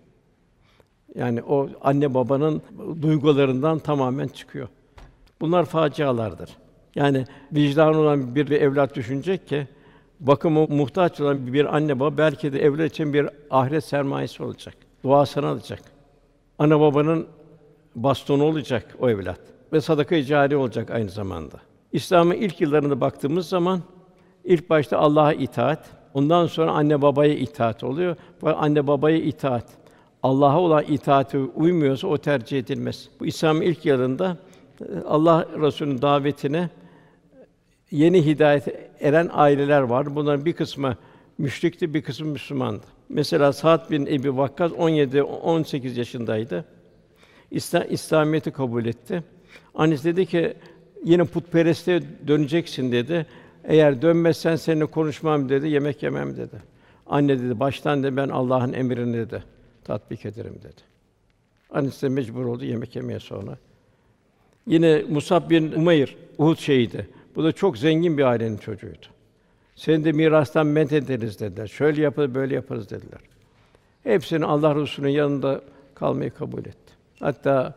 Yani o anne babanın duygularından tamamen çıkıyor. Bunlar facialardır. Yani vicdan olan bir evlat düşünecek ki bakımı muhtaç olan bir anne baba belki de evlat için bir ahiret sermayesi olacak. Duasını alacak. Ana babanın bastonu olacak o evlat ve sadaka-i cari olacak aynı zamanda. İslam'ın ilk yıllarında baktığımız zaman ilk başta Allah'a itaat, ondan sonra anne babaya itaat oluyor. Bu anne babaya itaat. Allah'a olan itaati uymuyorsa o tercih edilmez. Bu İslam'ın ilk yılında Allah Resulü'nün davetine yeni hidayet eren aileler var. Bunların bir kısmı müşrikti, bir kısmı Müslümandı. Mesela Sa'd bin Ebi Vakkas 17 18 yaşındaydı. İslam İslamiyeti kabul etti. Annesi dedi ki yine putperestliğe döneceksin dedi. Eğer dönmezsen seninle konuşmam dedi, yemek yemem dedi. Anne dedi, baştan de ben Allah'ın emrini dedi, tatbik ederim dedi. Annesi de mecbur oldu yemek yemeye sonra. Yine Musab bin Umeyr, Uhud şehidi. Bu da çok zengin bir ailenin çocuğuydu. Seni de mirastan men ederiz dediler. Şöyle yaparız, böyle yaparız dediler. Hepsini Allah Resulü'nün yanında kalmayı kabul etti. Hatta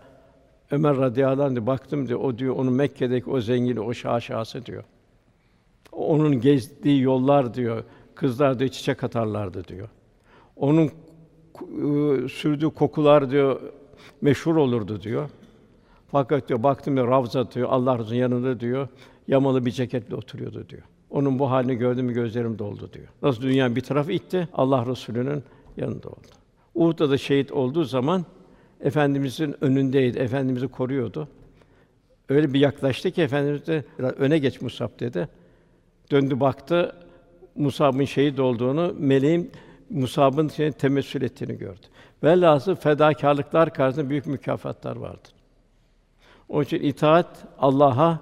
Ömer radıyallahu anh baktım diyor, o diyor onun Mekke'deki o zengini, o şaşası diyor. Onun gezdiği yollar diyor, kızlar diyor çiçek atarlardı diyor. Onun ıı, sürdüğü kokular diyor meşhur olurdu diyor. Fakat diyor baktım ya Ravza diyor Allah Resulü'nün yanında diyor yamalı bir ceketle oturuyordu diyor. Onun bu halini gördüm mü gözlerim doldu diyor. Nasıl dünya bir tarafı itti, Allah Resulü'nün yanında oldu. Uhud'da da şehit olduğu zaman efendimizin önündeydi, efendimizi koruyordu. Öyle bir yaklaştı ki efendimiz de öne geç Musab dedi. Döndü baktı Musab'ın şehit olduğunu, meleğin Musab'ın seni temessül ettiğini gördü. Velhâsıl fedakârlıklar karşısında büyük mükafatlar vardır. Onun için itaat Allah'a,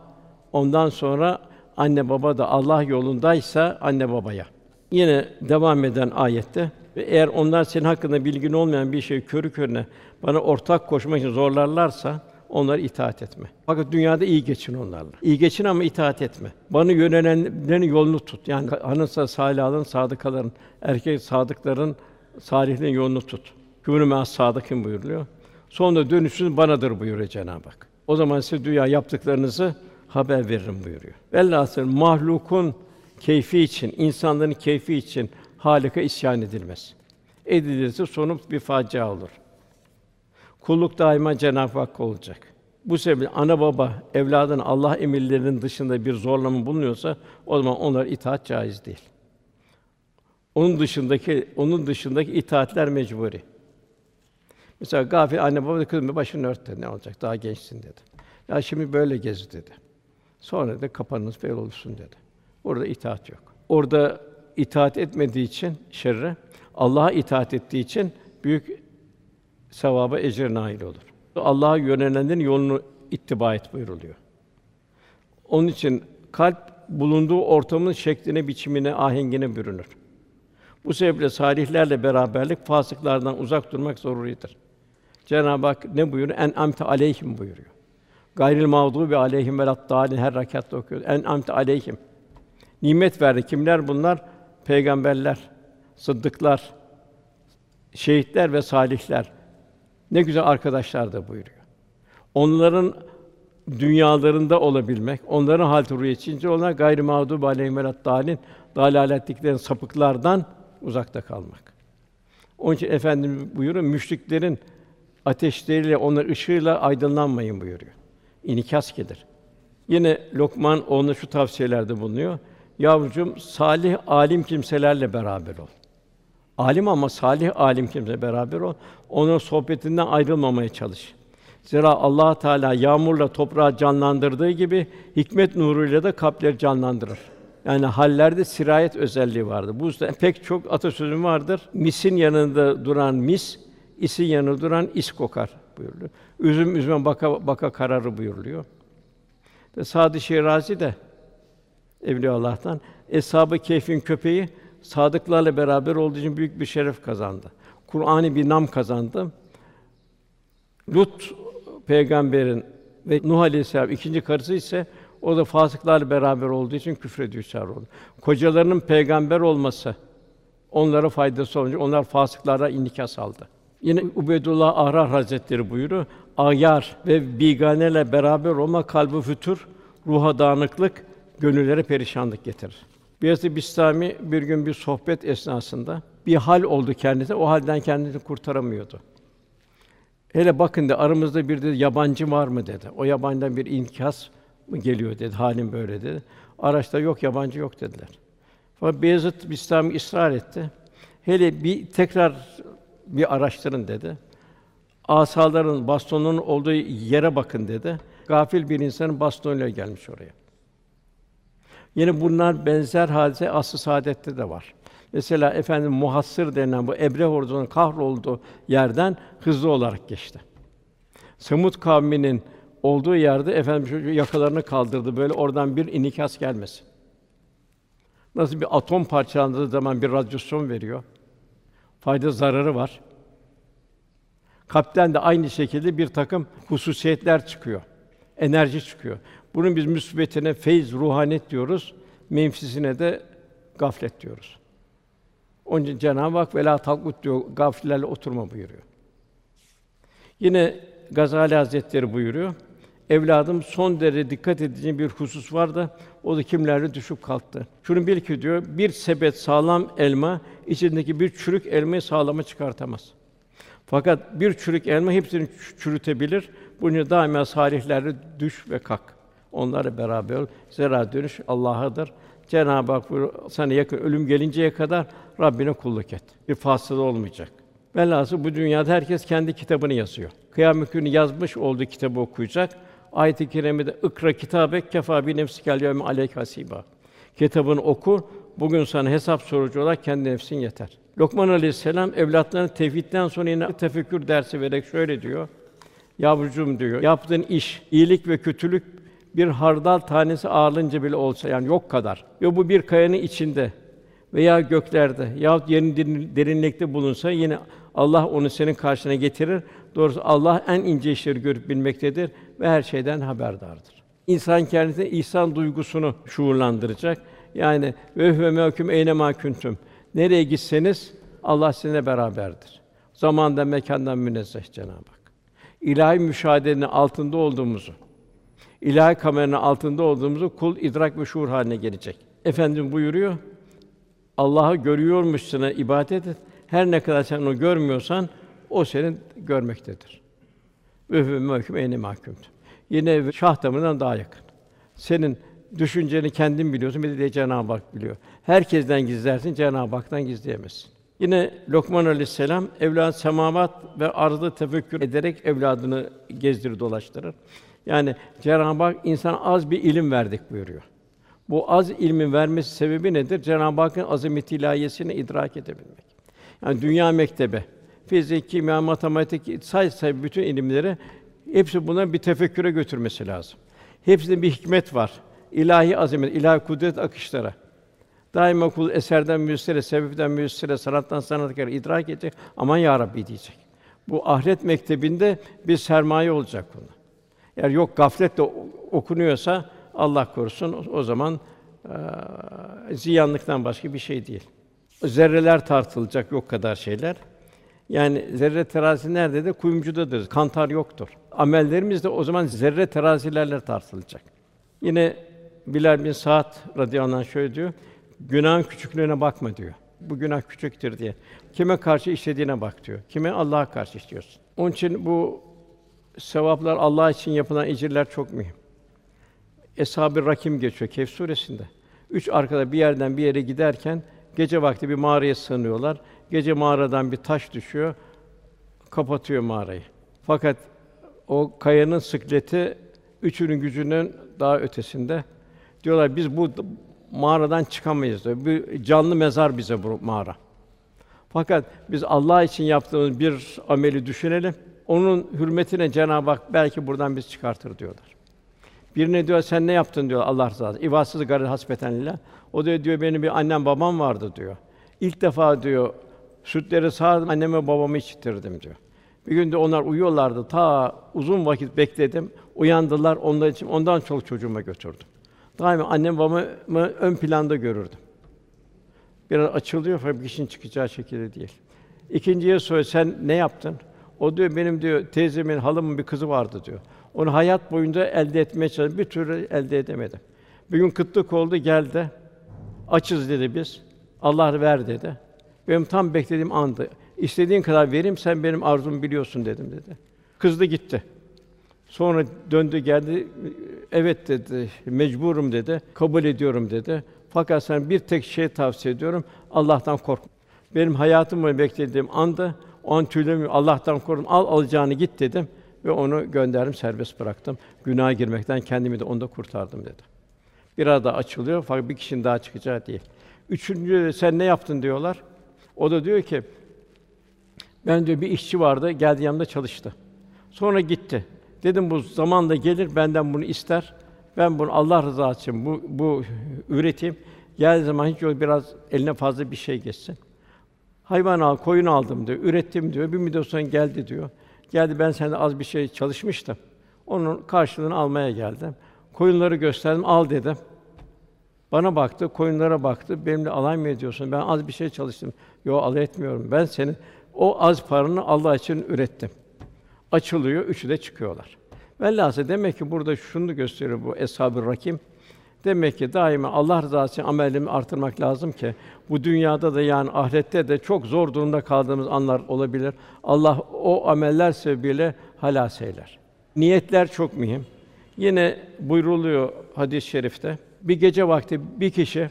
ondan sonra anne baba da Allah yolundaysa anne babaya. Yine devam eden ayette ve eğer onlar senin hakkında bilgin olmayan bir şey körü körüne bana ortak koşmak için zorlarlarsa onlara itaat etme. Fakat dünyada iyi geçin onlarla. İyi geçin ama itaat etme. Bana yönelenlerin yolunu tut. Yani hanımsa salihlerin, sadıkaların, erkek sadıkların, salihlerin yolunu tut. Kümünü me'as sadıkın buyuruluyor. Sonra dönüşünüz banadır buyuruyor Cenab-ı Hak. O zaman size dünya yaptıklarınızı haber veririm buyuruyor. Velhasıl mahlukun keyfi için, insanların keyfi için Halika isyan edilmez. Edilirse sonu bir facia olur. Kulluk daima Cenab-ı Hak olacak. Bu sebeple ana baba evladın Allah emirlerinin dışında bir zorlama bulunuyorsa o zaman onlar itaat caiz değil. Onun dışındaki onun dışındaki itaatler mecburi. Mesela gafil anne baba kızım başını ört dedi. Ne olacak? Daha gençsin dedi. Ya şimdi böyle gez dedi. Sonra da kapanınız fel olursun dedi. Orada itaat yok. Orada itaat etmediği için şerre, Allah'a itaat ettiği için büyük sevaba ecir nail olur. Allah'a yönelenlerin yolunu ittiba et buyuruluyor. Onun için kalp bulunduğu ortamın şekline, biçimine, ahengine bürünür. Bu sebeple salihlerle beraberlik fasıklardan uzak durmak zoruridir. Cenab-ı Hak ne buyuruyor? En amte aleyhim buyuruyor. Gayril mağdubi aleyhim ve dalin her rekatta okuyor. En amte aleyhim. Nimet verdi. Kimler bunlar? Peygamberler, sıddıklar, şehitler ve salihler. Ne güzel arkadaşlar da buyuruyor. Onların dünyalarında olabilmek, onların hal ruhu içince onlar gayri mağdub aleyhim dalin dalaletliklerin sapıklardan uzakta kalmak. Onun için efendim buyuruyor müşriklerin ateşleriyle, onlar ışığıyla aydınlanmayın buyuruyor. İnikas gelir. Yine Lokman ona şu tavsiyelerde bulunuyor. Yavrucuğum salih alim kimselerle beraber ol. Alim ama salih alim kimse beraber ol. Onun sohbetinden ayrılmamaya çalış. Zira Allah Teala yağmurla toprağı canlandırdığı gibi hikmet nuruyla da kalpleri canlandırır. Yani hallerde sirayet özelliği vardır. Bu yüzden pek çok atasözü vardır. Misin yanında duran mis, isin yanında duran is kokar buyuruluyor. Üzüm üzüme baka baka kararı buyuruluyor. Ve Sadi Şirazi de Evliya Allah'tan Eshab-ı Kehf'in köpeği sadıklarla beraber olduğu için büyük bir şeref kazandı. Kur'an'ı bir nam kazandı. Lut peygamberin ve Nuh Aleyhisselam ikinci karısı ise o da fasıklarla beraber olduğu için küfre düşer oldu. Kocalarının peygamber olması onlara faydası olunca onlar fasıklara inikas aldı. Yine Ubeydullah Ahrar Hazretleri buyuruyor. Ayar ve biganeyle beraber olma kalbi fütur, ruha dağınıklık, gönüllere perişanlık getirir. Beyazıt Bistami bir gün bir sohbet esnasında bir hal oldu kendisine, o halden kendini kurtaramıyordu. Hele bakın de aramızda bir de yabancı var mı dedi. O yabancıdan bir inkas mı geliyor dedi. Halim böyle dedi. Araçta yok yabancı yok dediler. Fakat Beyazıt Bistami ısrar etti. Hele bir tekrar bir araştırın dedi. Asaların, bastonunun olduğu yere bakın dedi. Gafil bir insanın bastonuyla gelmiş oraya. Yine bunlar benzer hadise asr-ı saadette de var. Mesela efendim muhassır denilen bu Ebre ordunun kahrolduğu yerden hızlı olarak geçti. Semut kavminin olduğu yerde efendim şu yakalarını kaldırdı böyle oradan bir inikas gelmesin. Nasıl bir atom parçalandığı zaman bir radyasyon veriyor. Fayda zararı var. Kalpten de aynı şekilde bir takım hususiyetler çıkıyor. Enerji çıkıyor. Bunun biz müsbetine feyz, ruhanet diyoruz. Menfisine de gaflet diyoruz. Onun için Cenab-ı Hak vela talkut diyor, gafillerle oturma buyuruyor. Yine Gazali Hazretleri buyuruyor. Evladım son derece dikkat edeceğin bir husus var da o da kimlerle düşüp kalktı. Şunu bil ki diyor, bir sepet sağlam elma içindeki bir çürük elmayı sağlama çıkartamaz. Fakat bir çürük elma hepsini çürütebilir. Bunu daima salihlerle düş ve kalk. Onlarla beraber ol. Zira dönüş Allah'adır. Cenab-ı Hak sana yakın ölüm gelinceye kadar Rabbine kulluk et. Bir fasıla olmayacak. Velhâsıl bu dünyada herkes kendi kitabını yazıyor. Kıyamet günü yazmış olduğu kitabı okuyacak. Ayet-i kerimede ikra kitabe kefa bi nefsikel yevme aleyk hasiba. Kitabını oku. Bugün sana hesap sorucu olarak kendi nefsin yeter. Lokman Aleyhisselam evlatlarına tevhidden sonra yine tefekkür dersi vererek şöyle diyor. Yavrucuğum diyor, yaptığın iş, iyilik ve kötülük bir hardal tanesi ağırlığınca bile olsa yani yok kadar ve bu bir kayanın içinde veya göklerde yahut yerin derinlikte bulunsa yine Allah onu senin karşına getirir. Doğrusu Allah en ince işleri görüp bilmektedir ve her şeyden haberdardır. İnsan kendisine ihsan duygusunu şuurlandıracak. Yani ve huve mehkum eyne ma kuntum. Nereye gitseniz Allah sizinle beraberdir. Zamandan, mekandan münezzeh Cenab-ı Hak. İlahi müşahedenin altında olduğumuzu, ilahi kameranın altında olduğumuzu kul idrak ve şuur haline gelecek. Efendim buyuruyor, Allah'ı görüyormuşsuna ibadet et. Her ne kadar sen onu görmüyorsan o senin görmektedir. Ve huve mahkum eyne mahkumdur. Yine şah damarından daha yakın. Senin düşünceni kendin biliyorsun, bir de Cenab-ı Hak biliyor. Herkesten gizlersin, Cenab-ı Hak'tan gizleyemezsin. Yine Lokman Aleyhisselam evlad semavat ve arzı tefekkür ederek evladını gezdirir dolaştırır. Yani Cenab-ı Hak insan az bir ilim verdik buyuruyor. Bu az ilmin vermesi sebebi nedir? Cenab-ı Hakk'ın azameti ilahiyesini idrak edebilmek. Yani dünya mektebi, fizik, kimya, matematik, say say bütün ilimleri hepsi buna bir tefekküre götürmesi lazım. Hepsinde bir hikmet var. İlahi azamet, ilahi kudret akışlara. Daima kul eserden müessire, sebepten müessire, sanattan sanatkar idrak edecek. Aman ya Rabbi diyecek. Bu ahiret mektebinde bir sermaye olacak buna. Eğer yok gafletle okunuyorsa Allah korusun o zaman e, ziyanlıktan başka bir şey değil. Zerreler tartılacak yok kadar şeyler. Yani zerre terazisi nerede de kuyumcudadır. Kantar yoktur. Amellerimiz de o zaman zerre terazilerle tartılacak. Yine Bilal bin Sa'd radıyallahu anh şöyle diyor. Günahın küçüklüğüne bakma diyor. Bu günah küçüktür diye. Kime karşı işlediğine bak diyor. Kime Allah'a karşı işliyorsun. Onun için bu sevaplar Allah için yapılan ecirler çok mühim. Eshab-ı Rakim geçiyor Kehf suresinde. Üç arkada bir yerden bir yere giderken gece vakti bir mağaraya sığınıyorlar. Gece mağaradan bir taş düşüyor, kapatıyor mağarayı. Fakat o kayanın sıkleti üçünün gücünün daha ötesinde. Diyorlar biz bu mağaradan çıkamayız diyor. Bir canlı mezar bize bu mağara. Fakat biz Allah için yaptığımız bir ameli düşünelim. Onun hürmetine Cenab-ı Hak belki buradan biz çıkartır diyorlar. Birine diyor sen ne yaptın diyor Allah rızası. İvatsız garı hasbetenle. O diyor diyor benim bir annem babam vardı diyor. İlk defa diyor sütleri sağdım anneme babamı içtirdim diyor. Bir gün de onlar uyuyorlardı. Ta uzun vakit bekledim. Uyandılar. Onlar için ondan çok çocuğuma götürdüm. Daima annem babamı ön planda görürdüm. Biraz açılıyor fakat bir kişinin çıkacağı şekilde değil. İkinciye soruyor, sen ne yaptın? O diyor, benim diyor, teyzemin, halamın bir kızı vardı diyor. Onu hayat boyunca elde etmeye çalıştım, bir türlü elde edemedim. Bir gün kıtlık oldu, geldi. Açız dedi biz. Allah ver dedi. Benim tam beklediğim andı. İstediğin kadar vereyim, sen benim arzumu biliyorsun dedim dedi. Kızdı gitti. Sonra döndü geldi. Evet dedi. Mecburum dedi. Kabul ediyorum dedi. Fakat sen bir tek şey tavsiye ediyorum. Allah'tan kork. Benim hayatımı beklediğim anda o an tüylerimi Allah'tan korktum. Al alacağını git dedim ve onu gönderdim, serbest bıraktım. Günaha girmekten kendimi de onda kurtardım dedi. Biraz daha açılıyor fakat bir kişinin daha çıkacağı değil. Üçüncü sen ne yaptın diyorlar. O da diyor ki ben diyor bir işçi vardı, geldi yanımda çalıştı. Sonra gitti. Dedim bu zamanla gelir, benden bunu ister. Ben bunu Allah rızası için bu, bu üreteyim. Geldiği zaman hiç yok biraz eline fazla bir şey geçsin. Hayvan al, koyun aldım diyor, ürettim diyor. Bir müddet sonra geldi diyor. Geldi ben sende az bir şey çalışmıştım. Onun karşılığını almaya geldim. Koyunları gösterdim, al dedim. Bana baktı, koyunlara baktı. Benimle alay mı ediyorsun? Ben az bir şey çalıştım. Yo alay etmiyorum. Ben senin o az paranı Allah için ürettim. Açılıyor, üçü de çıkıyorlar. Velhâsıl demek ki burada şunu gösteriyor bu Eshab-ı Rakim. Demek ki daima Allah rızası için amelimi artırmak lazım ki bu dünyada da yani ahirette de çok zor durumda kaldığımız anlar olabilir. Allah o ameller sebebiyle halas eyler. Niyetler çok mühim. Yine buyruluyor hadis-i şerifte. Bir gece vakti bir kişi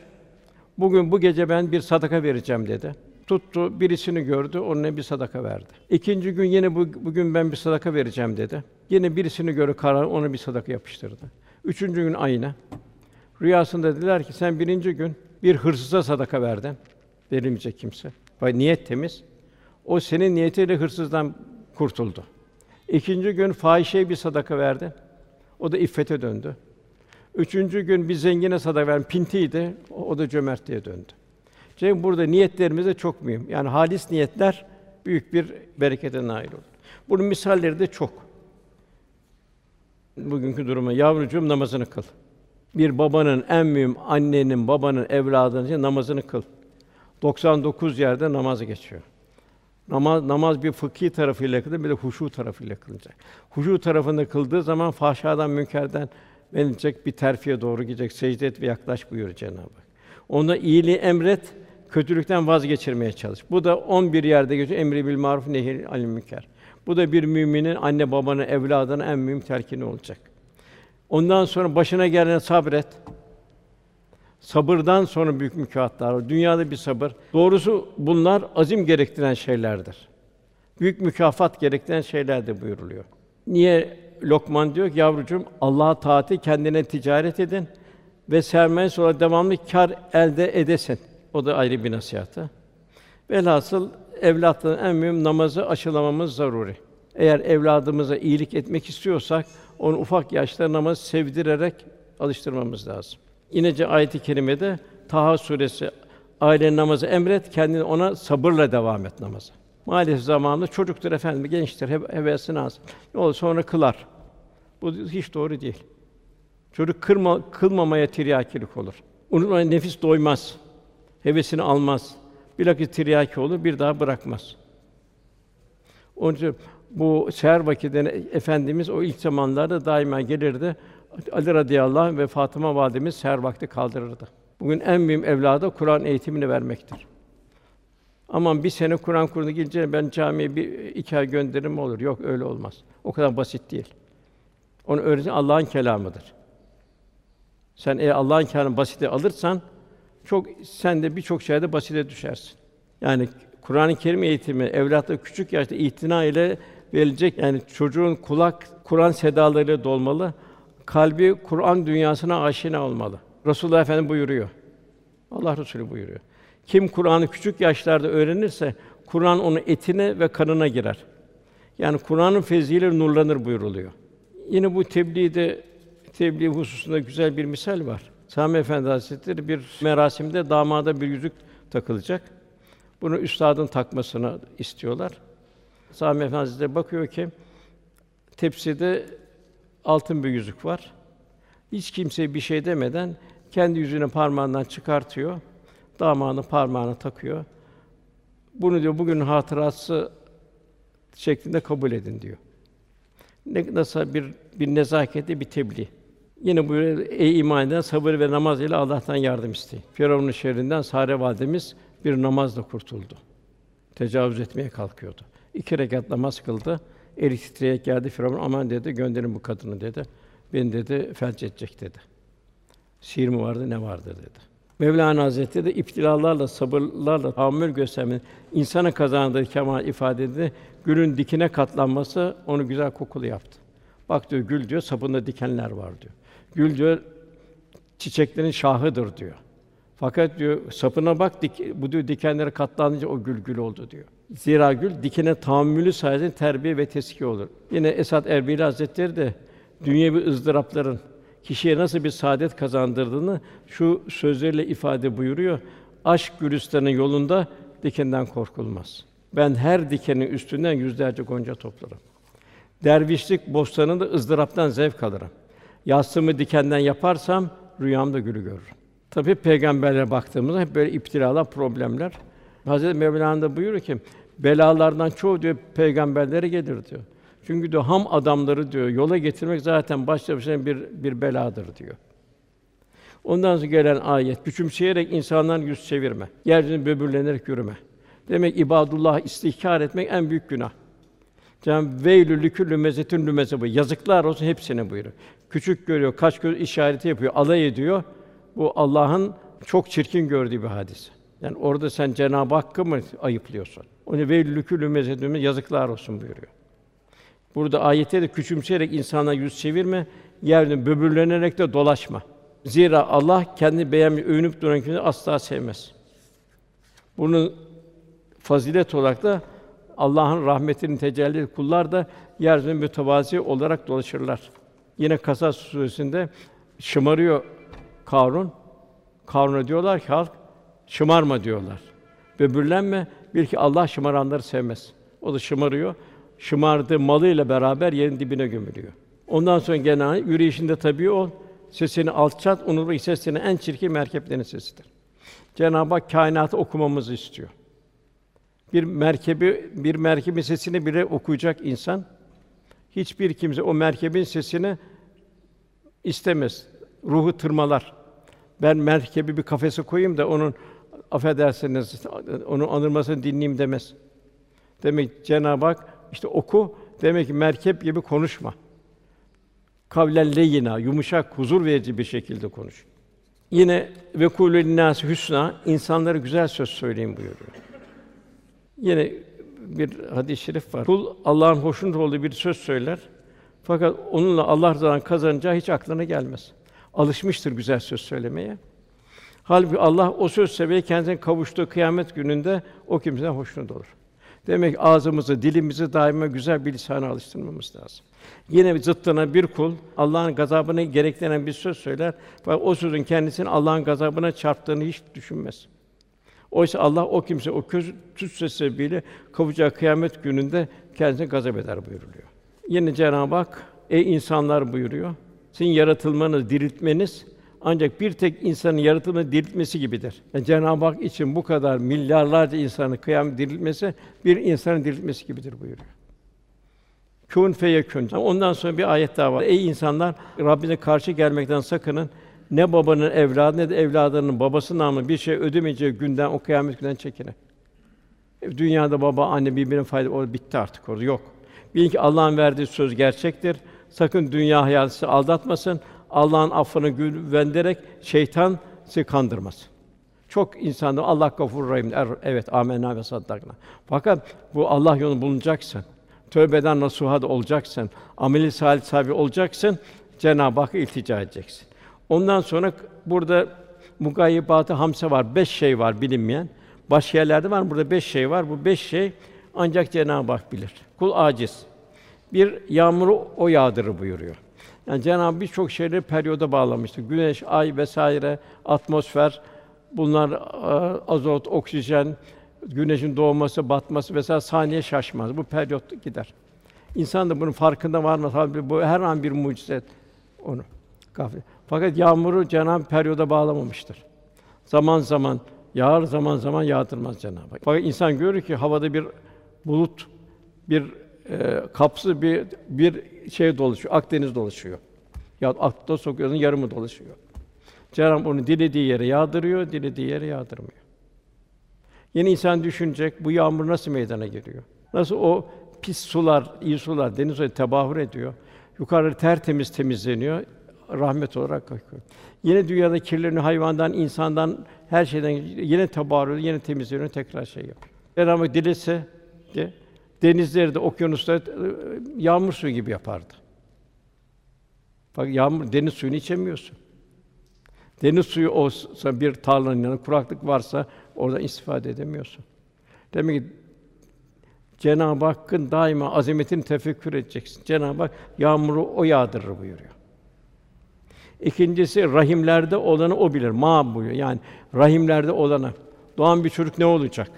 bugün bu gece ben bir sadaka vereceğim dedi. Tuttu, birisini gördü, ona bir sadaka verdi. İkinci gün yine bu, bugün ben bir sadaka vereceğim dedi. Yine birisini gördü, karar ona bir sadaka yapıştırdı. Üçüncü gün aynı. Rüyasında dediler ki sen birinci gün bir hırsıza sadaka verdin. Verilmeyecek kimse. Bak niyet temiz. O senin niyetiyle hırsızdan kurtuldu. İkinci gün fahişeye bir sadaka verdi. O da iffete döndü. Üçüncü gün bir zengine sadaka veren pintiydi. O da cömertliğe döndü. Çünkü burada niyetlerimiz de çok mühim. Yani halis niyetler büyük bir berekete nail olur. Bunun misalleri de çok. Bugünkü duruma yavrucuğum namazını kıl. Bir babanın en mühim annenin, babanın evladının için namazını kıl. 99 yerde namaz geçiyor. Namaz namaz bir fıkhi tarafıyla kılınır, bir de huşu tarafıyla kılınacak. Huşu tarafında kıldığı zaman fahşadan, münkerden verilecek bir terfiye doğru gidecek. Secde et ve yaklaş buyuruyor Cenab-ı. Ona iyiliği emret, kötülükten vazgeçirmeye çalış. Bu da 11 yerde geçiyor. Emri bil maruf nehi anil münker. Bu da bir müminin anne babanın evladına en mühim telkini olacak. Ondan sonra başına gelene sabret. Sabırdan sonra büyük mükafatlar. Dünyada bir sabır. Doğrusu bunlar azim gerektiren şeylerdir. Büyük mükafat gerektiren şeylerdir buyuruluyor. Niye Lokman diyor ki yavrucuğum Allah'a taati kendine ticaret edin ve sermaye sonra devamlı kar elde edesin. O da ayrı bir nasihatı. Velhasıl evlatların en mühim namazı aşılamamız zaruri. Eğer evladımıza iyilik etmek istiyorsak onu ufak yaşta namaz sevdirerek alıştırmamız lazım. Yine ayet-i kerimede Taha suresi aile namazı emret, kendini ona sabırla devam et namaza. Maalesef zamanında çocuktur efendim, gençtir, hep hevesine az. Ne olur sonra kılar. Bu hiç doğru değil. Çocuk kırma, kılmamaya tiryakilik olur. Unutmayın nefis doymaz. Hevesini almaz. Bilakis tiryaki olur, bir daha bırakmaz. Onun için bu seher vakitinde efendimiz o ilk zamanlarda daima gelirdi. Ali radıyallahu anh ve Fatıma validemiz seher vakti kaldırırdı. Bugün en mühim evlada Kur'an eğitimini vermektir. Aman bir sene Kur'an kursuna gidince ben camiye bir iki ay gönderirim olur? Yok öyle olmaz. O kadar basit değil. Onu öğretin Allah'ın kelamıdır. Sen eğer Allah'ın kelamını basite alırsan çok sen de birçok şeyde basite düşersin. Yani Kur'an-ı Kerim eğitimi evlatta küçük yaşta itina ile verilecek. Yani çocuğun kulak Kur'an sedalarıyla dolmalı. Kalbi Kur'an dünyasına aşina olmalı. Resulullah Efendimiz buyuruyor. Allah Resulü buyuruyor. Kim Kur'an'ı küçük yaşlarda öğrenirse Kur'an onun etine ve kanına girer. Yani Kur'an'ın feyziyle nurlanır buyuruluyor. Yine bu tebliğde tebliğ hususunda güzel bir misal var. Sami Efendi Hazretleri bir merasimde damada bir yüzük takılacak. Bunu üstadın takmasını istiyorlar. Sami Efendi Hazretleri bakıyor ki tepside altın bir yüzük var. Hiç kimseye bir şey demeden kendi yüzüğünü parmağından çıkartıyor. Damadın parmağına takıyor. Bunu diyor bugün hatırası şeklinde kabul edin diyor. Ne nasıl bir bir nezaketi bir tebliğ. Yine buyuruyor, ey iman eden sabır ve namaz ile Allah'tan yardım isteyin. Firavun'un şerrinden Sare validemiz bir namazla kurtuldu. Tecavüz etmeye kalkıyordu. İki rekat namaz kıldı. Eli titreyerek geldi Firavun aman dedi gönderin bu kadını dedi. Beni dedi felç edecek dedi. Sihir mi vardı ne vardı dedi. Mevlana Hazretleri de iptilalarla, sabırlarla tahammül göstermenin insana kazandığı kemal ifade edildi. Gülün dikine katlanması onu güzel kokulu yaptı. Bak diyor gül diyor sapında dikenler var diyor. Gül diyor çiçeklerin şahıdır diyor. Fakat diyor sapına bak dik, bu diyor dikenlere katlanınca o gül gül oldu diyor. Zira gül dikene tahammülü sayesinde terbiye ve teskiye olur. Yine Esad Erbili Hazretleri de dünyevi ızdırapların kişiye nasıl bir saadet kazandırdığını şu sözleriyle ifade buyuruyor. Aşk gülistanın yolunda dikenden korkulmaz. Ben her dikenin üstünden yüzlerce gonca toplarım. Dervişlik bostanında ızdıraptan zevk alırım. Yastığımı dikenden yaparsam rüyamda gülü görürüm. Tabi peygamberlere baktığımızda hep böyle iptilalar, problemler. Hazreti Mevlana da buyuruyor ki belalardan çoğu diyor peygamberlere gelir diyor. Çünkü diyor ham adamları diyor yola getirmek zaten başlı başına bir bir beladır diyor. Ondan sonra gelen ayet küçümseyerek insanların yüz çevirme. Yeryüzünde böbürlenerek yürüme. Demek ibadullah istihkar etmek en büyük günah. Cenab-ı veylü liküllü mezetin lümeze bu. Yazıklar olsun hepsine buyuruyor. Küçük görüyor, kaç göz işareti yapıyor, alay ediyor. Bu Allah'ın çok çirkin gördüğü bir hadis. Yani orada sen Cenab-ı Hakk'ı mı ayıplıyorsun? Onu liküllü mezetin yazıklar olsun buyuruyor. Burada ayette de küçümseyerek insana yüz çevirme, yeryüzünde böbürlenerek de dolaşma. Zira Allah kendi beğenmiş, övünüp duran kimseyi asla sevmez. Bunun fazilet olarak da Allah'ın rahmetinin tecelli kullar da yeryüzünde mütevazi olarak dolaşırlar. Yine Kasas suresinde şımarıyor Karun. Karun'a diyorlar ki halk şımarma diyorlar. Böbürlenme, bil ki Allah şımaranları sevmez. O da şımarıyor. Şımardığı malıyla beraber yerin dibine gömülüyor. Ondan sonra gene yürüyüşünde tabii ol. Sesini alçalt, onurlu sesini en çirkin merkeplerin sesidir. Cenab-ı Hak kainatı okumamızı istiyor. Bir merkebi, bir merkebin sesini bile okuyacak insan, hiçbir kimse o merkebin sesini istemez. Ruhu tırmalar. Ben merkebi bir kafese koyayım da onun affedersiniz onun anırmasını dinleyeyim demez. Demek Cenab-ı Hak işte oku demek ki merkep gibi konuşma. Kavlen leyina, yumuşak, huzur verici bir şekilde konuş. Yine ve kulü hüsna, insanlara güzel söz söyleyin buyuruyor. Yine bir hadis-i şerif var. Kul Allah'ın hoşnut olduğu bir söz söyler. Fakat onunla Allah rızasını kazanacağı hiç aklına gelmez. Alışmıştır güzel söz söylemeye. Halbuki Allah o söz sebebiyle kendisine kavuştuğu kıyamet gününde o kimseden hoşnut olur. Demek ki ağzımızı, dilimizi daima güzel bir lisana alıştırmamız lazım. Yine zıttına bir kul Allah'ın gazabını gerektiren bir söz söyler ve o sözün kendisini Allah'ın gazabına çarptığını hiç düşünmez. Oysa Allah o kimse o kötü söz sebebiyle kavuşacağı kıyamet gününde kendisine gazap eder buyuruluyor. Yine Cenab-ı Hak ey insanlar buyuruyor. Sizin yaratılmanız, diriltmeniz ancak bir tek insanın yaratılması diriltmesi gibidir. Yani Cenab-ı Hak için bu kadar milyarlarca insanın kıyam diriltmesi bir insanın diriltmesi gibidir buyuruyor. Kün feyekün. Ondan sonra bir ayet daha var. Ey insanlar, Rabbine karşı gelmekten sakının. Ne babanın evladı ne de evladının babası namı bir şey ödemeyeceği günden o kıyamet günden çekinin. Dünyada baba, anne birbirine fayda o bitti artık orada yok. Bilin ki Allah'ın verdiği söz gerçektir. Sakın dünya hayatı aldatmasın. Allah'ın affını güvenderek şeytan sizi kandırmasın. Çok insanda Allah gafur rahim der. Evet, amenna ve saddakna. Fakat bu Allah yolunu bulunacaksın. Tövbeden nasuha olacaksın. Ameli salih sahibi olacaksın. Cenab-ı Hakk'a iltica edeceksin. Ondan sonra burada mugayyibat-ı hamse var. Beş şey var bilinmeyen. Başka yerlerde var. Burada beş şey var. Bu beş şey ancak Cenab-ı Hak bilir. Kul aciz. Bir yağmuru o yağdırır buyuruyor. Yani Cenab-ı birçok şeyleri periyoda bağlamıştır. Güneş, ay vesaire, atmosfer, bunlar azot, oksijen, güneşin doğması, batması vesaire saniye şaşmaz. Bu periyot gider. İnsan da bunun farkında var mı? Tabii bu her an bir mucize onu. Gafil. Fakat yağmuru Cenab-ı periyoda bağlamamıştır. Zaman zaman yağar, zaman zaman yağdırmaz Cenab-ı Hak. Fakat insan görür ki havada bir bulut, bir e, kapsı bir bir şey dolaşıyor, Akdeniz dolaşıyor. Ya akla sokuyorsun yarımı dolaşıyor. Cenab-ı onu dilediği yere yağdırıyor, dilediği yere yağdırmıyor. Yeni insan düşünecek bu yağmur nasıl meydana geliyor? Nasıl o pis sular, iyi sular deniz suları tebahür ediyor. Yukarı tertemiz temizleniyor, rahmet olarak akıyor. Yine dünyada kirlerini hayvandan, insandan, her şeyden yine ediyor, yine temizleniyor, tekrar şey yapıyor. Cenab-ı Hak dilese de denizleri de okyanusları yağmur suyu gibi yapardı. Bak yağmur deniz suyunu içemiyorsun. Deniz suyu olsa bir tarlanın yanında, kuraklık varsa orada istifade edemiyorsun. Demek ki Cenab-ı Hakk'ın daima azametini tefekkür edeceksin. Cenab-ı Hak yağmuru o yağdırır buyuruyor. İkincisi rahimlerde olanı o bilir. Ma buyuruyor. Yani rahimlerde olanı. Doğan bir çocuk ne olacak?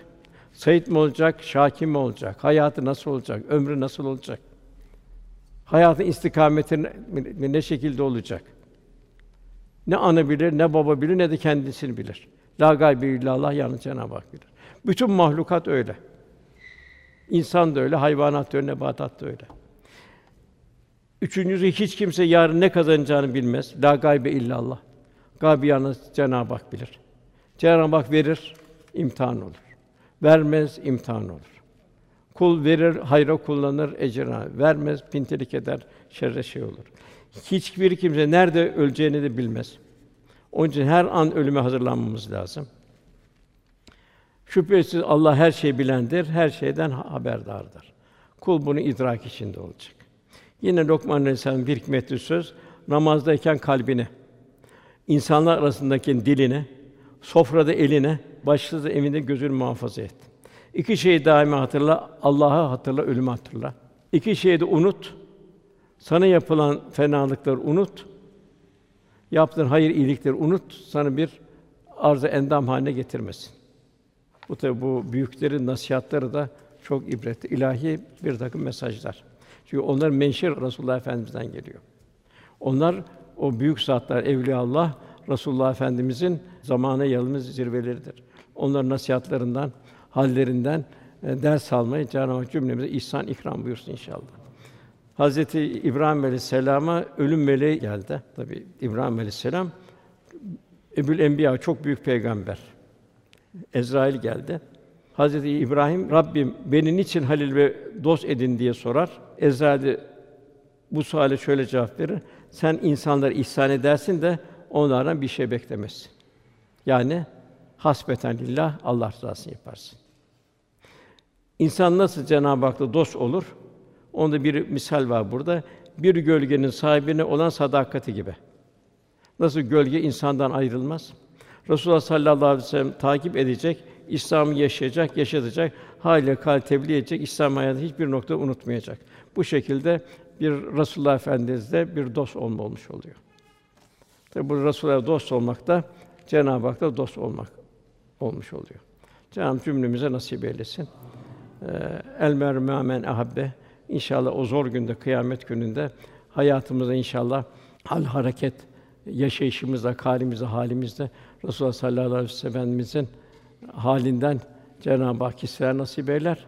Sait mi olacak, şakim mi olacak? Hayatı nasıl olacak? Ömrü nasıl olacak? Hayatın istikameti ne, ne şekilde olacak? Ne ana bilir, ne baba bilir, ne de kendisini bilir. La gaybe illallah yalnız Cenab-ı Hak bilir. Bütün mahlukat öyle. İnsan da öyle, hayvanat da öyle, nebatat da öyle. Üçüncüsü hiç kimse yarın ne kazanacağını bilmez. La gaybe illallah. Gaybi yalnız Cenab-ı Hak bilir. Cenab-ı Hak verir, imtihan olur. Vermez, imtihan olur. Kul verir, hayra kullanır, ecrına. Vermez, pintilik eder, şerre şey olur. Hiçbir kimse nerede öleceğini de bilmez. Onun için her an ölüme hazırlanmamız lazım. Şüphesiz Allah her şeyi bilendir, her şeyden haberdardır. Kul bunu idrak içinde olacak. Yine Lokman Aleyhisselam bir hikmetli söz, namazdayken kalbini, insanlar arasındaki dilini, sofrada eline, başsız evinde gözünü muhafaza et. İki şeyi daima hatırla, Allah'ı hatırla, ölümü hatırla. İki şeyi de unut. Sana yapılan fenalıkları unut. Yaptığın hayır iyilikleri unut. Sana bir arz endam haline getirmesin. Bu tabi bu büyüklerin nasihatları da çok ibretli, ilahi bir takım mesajlar. Çünkü onlar menşer Resulullah Efendimizden geliyor. Onlar o büyük zatlar, evliya Allah, Resulullah Efendimizin zamana yalımız zirveleridir. Onların nasihatlarından, hallerinden e, ders almayı Cenab-ı Hak cümlemize ihsan ikram buyursun inşallah. Hazreti İbrahim Aleyhisselam'a ölüm meleği geldi. Tabi İbrahim Aleyhisselam Ebul Enbiya çok büyük peygamber. Ezrail geldi. Hazreti İbrahim Rabbim beni niçin halil ve dost edin diye sorar. Ezrail de bu suale şöyle cevap verir. Sen insanlara ihsan edersin de onlardan bir şey beklemezsin. Yani hasbeten lillah Allah rızasını yaparsın. İnsan nasıl Cenab-ı Hak'la dost olur? Onda bir misal var burada. Bir gölgenin sahibine olan sadakati gibi. Nasıl gölge insandan ayrılmaz? Resulullah sallallahu aleyhi ve sellem takip edecek, İslam'ı yaşayacak, yaşatacak, hâle kal tebliğ edecek, İslam hayatı hiçbir nokta unutmayacak. Bu şekilde bir Resulullah Efendimiz'de bir dost olma olmuş oluyor. Tabi bu Resulullah'a dost olmak da Cenab-ı Hak'la dost olmak olmuş oluyor. Cenab-ı cümlemize nasip eylesin. Ee, El mermü men ahabbe. İnşallah o zor günde, kıyamet gününde hayatımızda inşallah hal hareket yaşayışımızda, halimizde, halimizde Resulullah sallallahu aleyhi ve sellem'imizin halinden Cenab-ı Hak hisseler nasip eyler.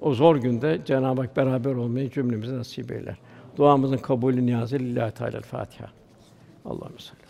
O zor günde Cenab-ı Hak beraber olmayı cümlemize nasip eyler. Duamızın kabulü niyazı lillahi teala Fatiha. Ve sellem.